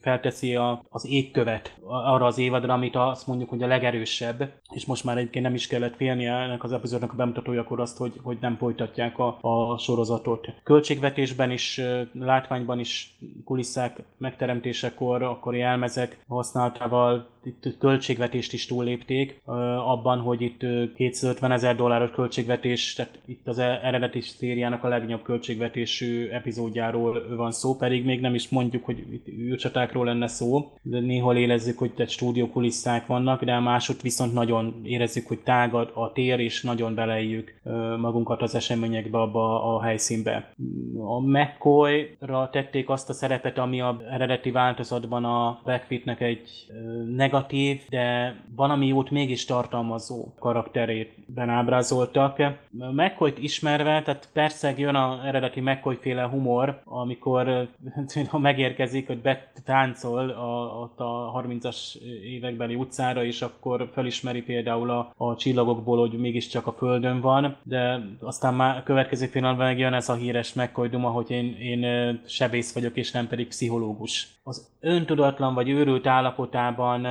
felteszi a, az égkövet arra az évadra, amit azt mondjuk, hogy a legerősebb, és most már egyébként nem is kellett félni ennek az epizódnak a bemutatójakor azt, hogy, hogy nem folytatják a, a sorozatot. Költségvetésben is, látványban is kulisszák megteremtésekor, akkor jelmezek használtával itt költségvetést is túllépték, abban, hogy itt 250 ezer dolláros költségvetés, tehát itt az e- eredeti szériának a legnagyobb költségvetésű epizódjáról van szó, pedig még nem is mondjuk, hogy itt űrcsatákról lenne szó, de néhol érezzük, hogy egy stúdiókulisszák vannak, de másod viszont nagyon érezzük, hogy tágad a tér, és nagyon beleéljük magunkat az eseményekbe abba a helyszínbe. A McCoy-ra tették azt a szerepet, ami a eredeti változatban a Backfitnek egy negatív, de valami jót mégis tartalmazó karakterében ábrázoltak. McCoy-t ismerve, tehát persze jön a eredeti McCoy humor, amikor ha megérkezik, hogy betáncol a, ott a 30-as évekbeli utcára, és akkor felismeri például a, a csillagokból, hogy mégiscsak a Földön van, de aztán már a következő pillanatban jön ez a híres McCoy duma, hogy én, én sebész vagyok, és nem pedig pszichológus. Az öntudatlan vagy őrült állapotában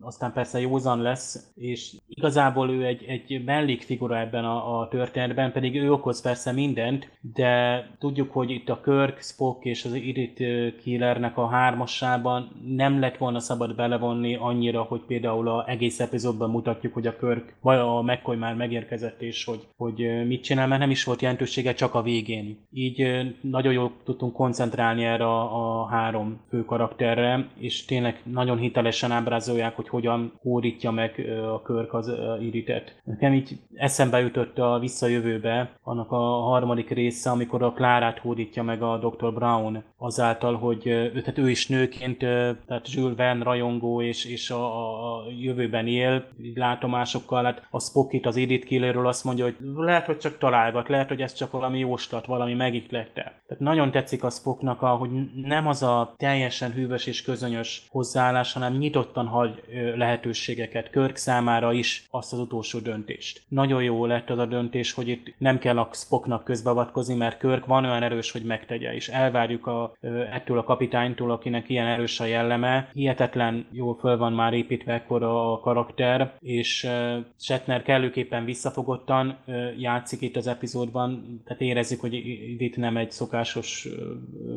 aztán persze józan lesz, és igazából ő egy, egy mellékfigura ebben a, a történetben, pedig ő okoz persze mindent, de tudjuk, hogy itt a Kirk, Spock és az Edith Killernek a hármasában nem lett volna szabad belevonni annyira, hogy például a egész epizódban mutatjuk, hogy a Kirk vagy a McCoy már megérkezett, és hogy, hogy mit csinál, mert nem is volt jelentősége csak a végén. Így nagyon jól tudtunk koncentrálni erre a, a három fő karakterre, és tényleg nagyon hitelesen ábrázolják, hogy hogyan hódítja meg a Körk az iritet. Nekem így eszembe jutott a visszajövőbe, annak a harmadik része, amikor a Klárát hódítja meg a Dr. Brown azáltal, hogy ő, tehát ő is nőként, tehát Jules Verne rajongó és, és a, a jövőben él, látomásokkal, hát a Spockit az Edith Killerről azt mondja, hogy lehet, hogy csak találgat, lehet, hogy ez csak valami jóslat, valami megiklette. Tehát nagyon tetszik a Spocknak, hogy nem az a teljesen hűvös és közönyös hozzáállás, hanem nyitottan hagy lehetőségeket Körk számára is azt az utolsó döntést. Nagyon jó lett az a döntés, hogy itt nem kell a Spocknak közbeavatkozni, mert Körk van olyan erős, hogy megtegye, és elvárjuk a, ettől a kapitánytól, akinek ilyen erős a jelleme. Hihetetlen jól föl van már építve ekkor a karakter, és Shatner kellőképpen visszafogottan játszik itt az epizódban, tehát érezzük, hogy itt nem egy szokásos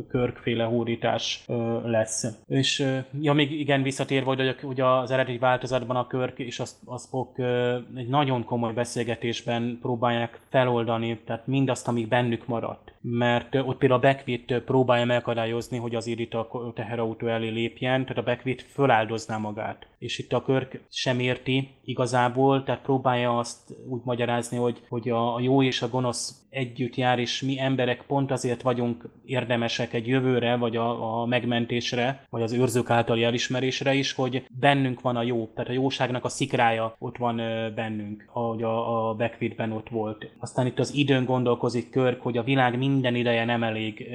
körkféle hódítás lesz. És ja, még igen, visszatérve, hogy, hogy az eredeti változatban a Körk és a, a Spock egy nagyon komoly beszélgetésben próbálják feloldani, tehát mindazt, ami bennük maradt mert ott például a Beckwith próbálja megakadályozni, hogy az Irit a teherautó elé lépjen, tehát a Beckwith föláldozná magát. És itt a Körk sem érti igazából, tehát próbálja azt úgy magyarázni, hogy, hogy a jó és a gonosz együtt jár, és mi emberek pont azért vagyunk érdemesek egy jövőre, vagy a, a megmentésre, vagy az őrzők általi elismerésre is, hogy bennünk van a jó, tehát a jóságnak a szikrája ott van bennünk, ahogy a, a Beckwithben ott volt. Aztán itt az időn gondolkozik Körk, hogy a világ minden ideje nem elég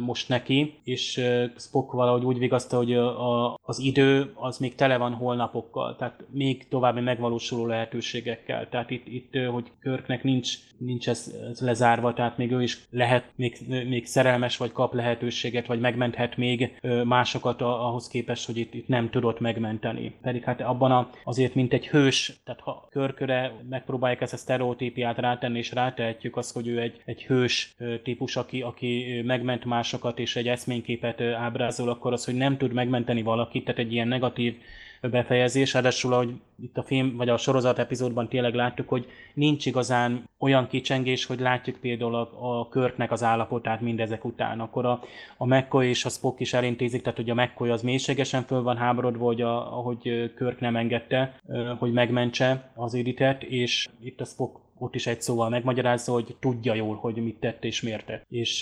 most neki, és Spock valahogy úgy vigaszta, hogy a, az idő az még tele van holnapokkal, tehát még további megvalósuló lehetőségekkel. Tehát itt, itt hogy Körknek nincs, nincs ez, ez lezárva, tehát még ő is lehet, még, még szerelmes, vagy kap lehetőséget, vagy megmenthet még másokat ahhoz képest, hogy itt, itt nem tudott megmenteni. Pedig hát abban a, azért, mint egy hős, tehát ha körköre megpróbálják ezt a sztereotípiát rátenni, és rátehetjük azt, hogy ő egy, egy hős típus, aki, aki megment másokat, és egy eszményképet ábrázol, akkor az, hogy nem tud megmenteni valakit, tehát egy ilyen negatív befejezés, ráadásul, ahogy itt a film, vagy a sorozat epizódban tényleg láttuk, hogy nincs igazán olyan kicsengés, hogy látjuk például a, a Körknek az állapotát mindezek után. Akkor a, a McCoy és a Spock is elintézik, tehát hogy a McCoy az mélységesen föl van háborodva, hogy a, ahogy Körk nem engedte, hogy megmentse az Editet, és itt a Spock ott is egy szóval megmagyarázza, hogy tudja jól, hogy mit tett és miért tett. És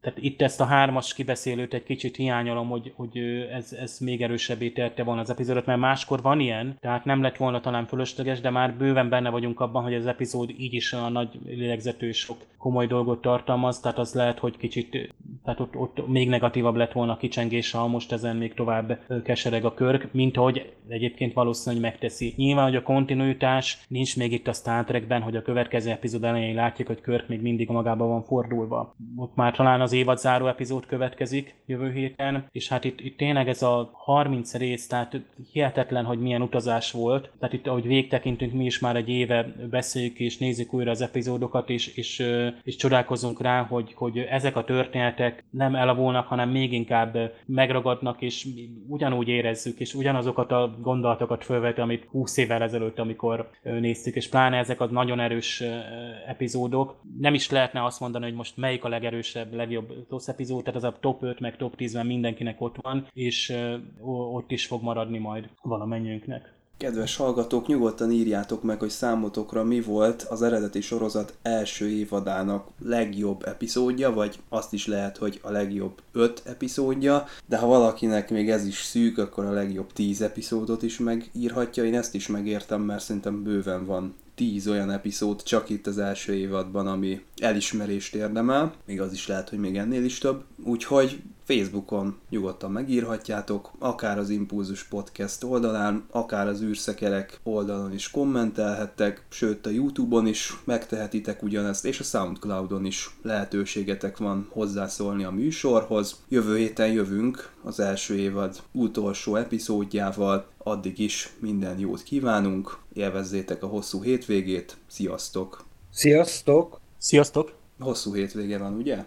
tehát itt ezt a hármas kibeszélőt egy kicsit hiányolom, hogy, hogy ez, ez még erősebbé tette volna az epizódot, mert máskor van ilyen, tehát nem lett volna talán fölösleges, de már bőven benne vagyunk abban, hogy az epizód így is a nagy lélegzetű és sok komoly dolgot tartalmaz, tehát az lehet, hogy kicsit, tehát ott, ott még negatívabb lett volna a kicsengés, ha most ezen még tovább kesereg a körk, mint hogy egyébként valószínűleg megteszi. Nyilván, hogy a kontinuitás nincs még itt a Star Trekben, hogy a következő epizód elején látjuk, hogy Körk még mindig magában van fordulva. Ott már talán az évad záró epizód következik jövő héten, és hát itt, itt tényleg ez a 30 rész, tehát hihetetlen, hogy milyen utazás volt. Tehát itt, ahogy végtekintünk, mi is már egy éve beszéljük és nézzük újra az epizódokat, és, és, és csodálkozunk rá, hogy, hogy ezek a történetek nem elavulnak, hanem még inkább megragadnak, és ugyanúgy érezzük, és ugyanazokat a gondolatokat fölvet, amit 20 évvel ezelőtt, amikor néztük, és pláne ezek az nagyon erős erős epizódok. Nem is lehetne azt mondani, hogy most melyik a legerősebb, legjobb TOSZ epizód, tehát az a top 5 meg top 10-ben mindenkinek ott van, és ott is fog maradni majd valamennyiünknek. Kedves hallgatók, nyugodtan írjátok meg, hogy számotokra mi volt az eredeti sorozat első évadának legjobb epizódja, vagy azt is lehet, hogy a legjobb öt epizódja, de ha valakinek még ez is szűk, akkor a legjobb tíz epizódot is megírhatja. Én ezt is megértem, mert szerintem bőven van tíz olyan epizód csak itt az első évadban, ami elismerést érdemel, még az is lehet, hogy még ennél is több. Úgyhogy Facebookon nyugodtan megírhatjátok, akár az Impulzus Podcast oldalán, akár az űrszekerek oldalon is kommentelhettek, sőt a Youtube-on is megtehetitek ugyanezt, és a Soundcloud-on is lehetőségetek van hozzászólni a műsorhoz. Jövő héten jövünk az első évad utolsó epizódjával, addig is minden jót kívánunk, élvezzétek a hosszú hétvégét, sziasztok! Sziasztok! Sziasztok! Hosszú hétvége van, ugye?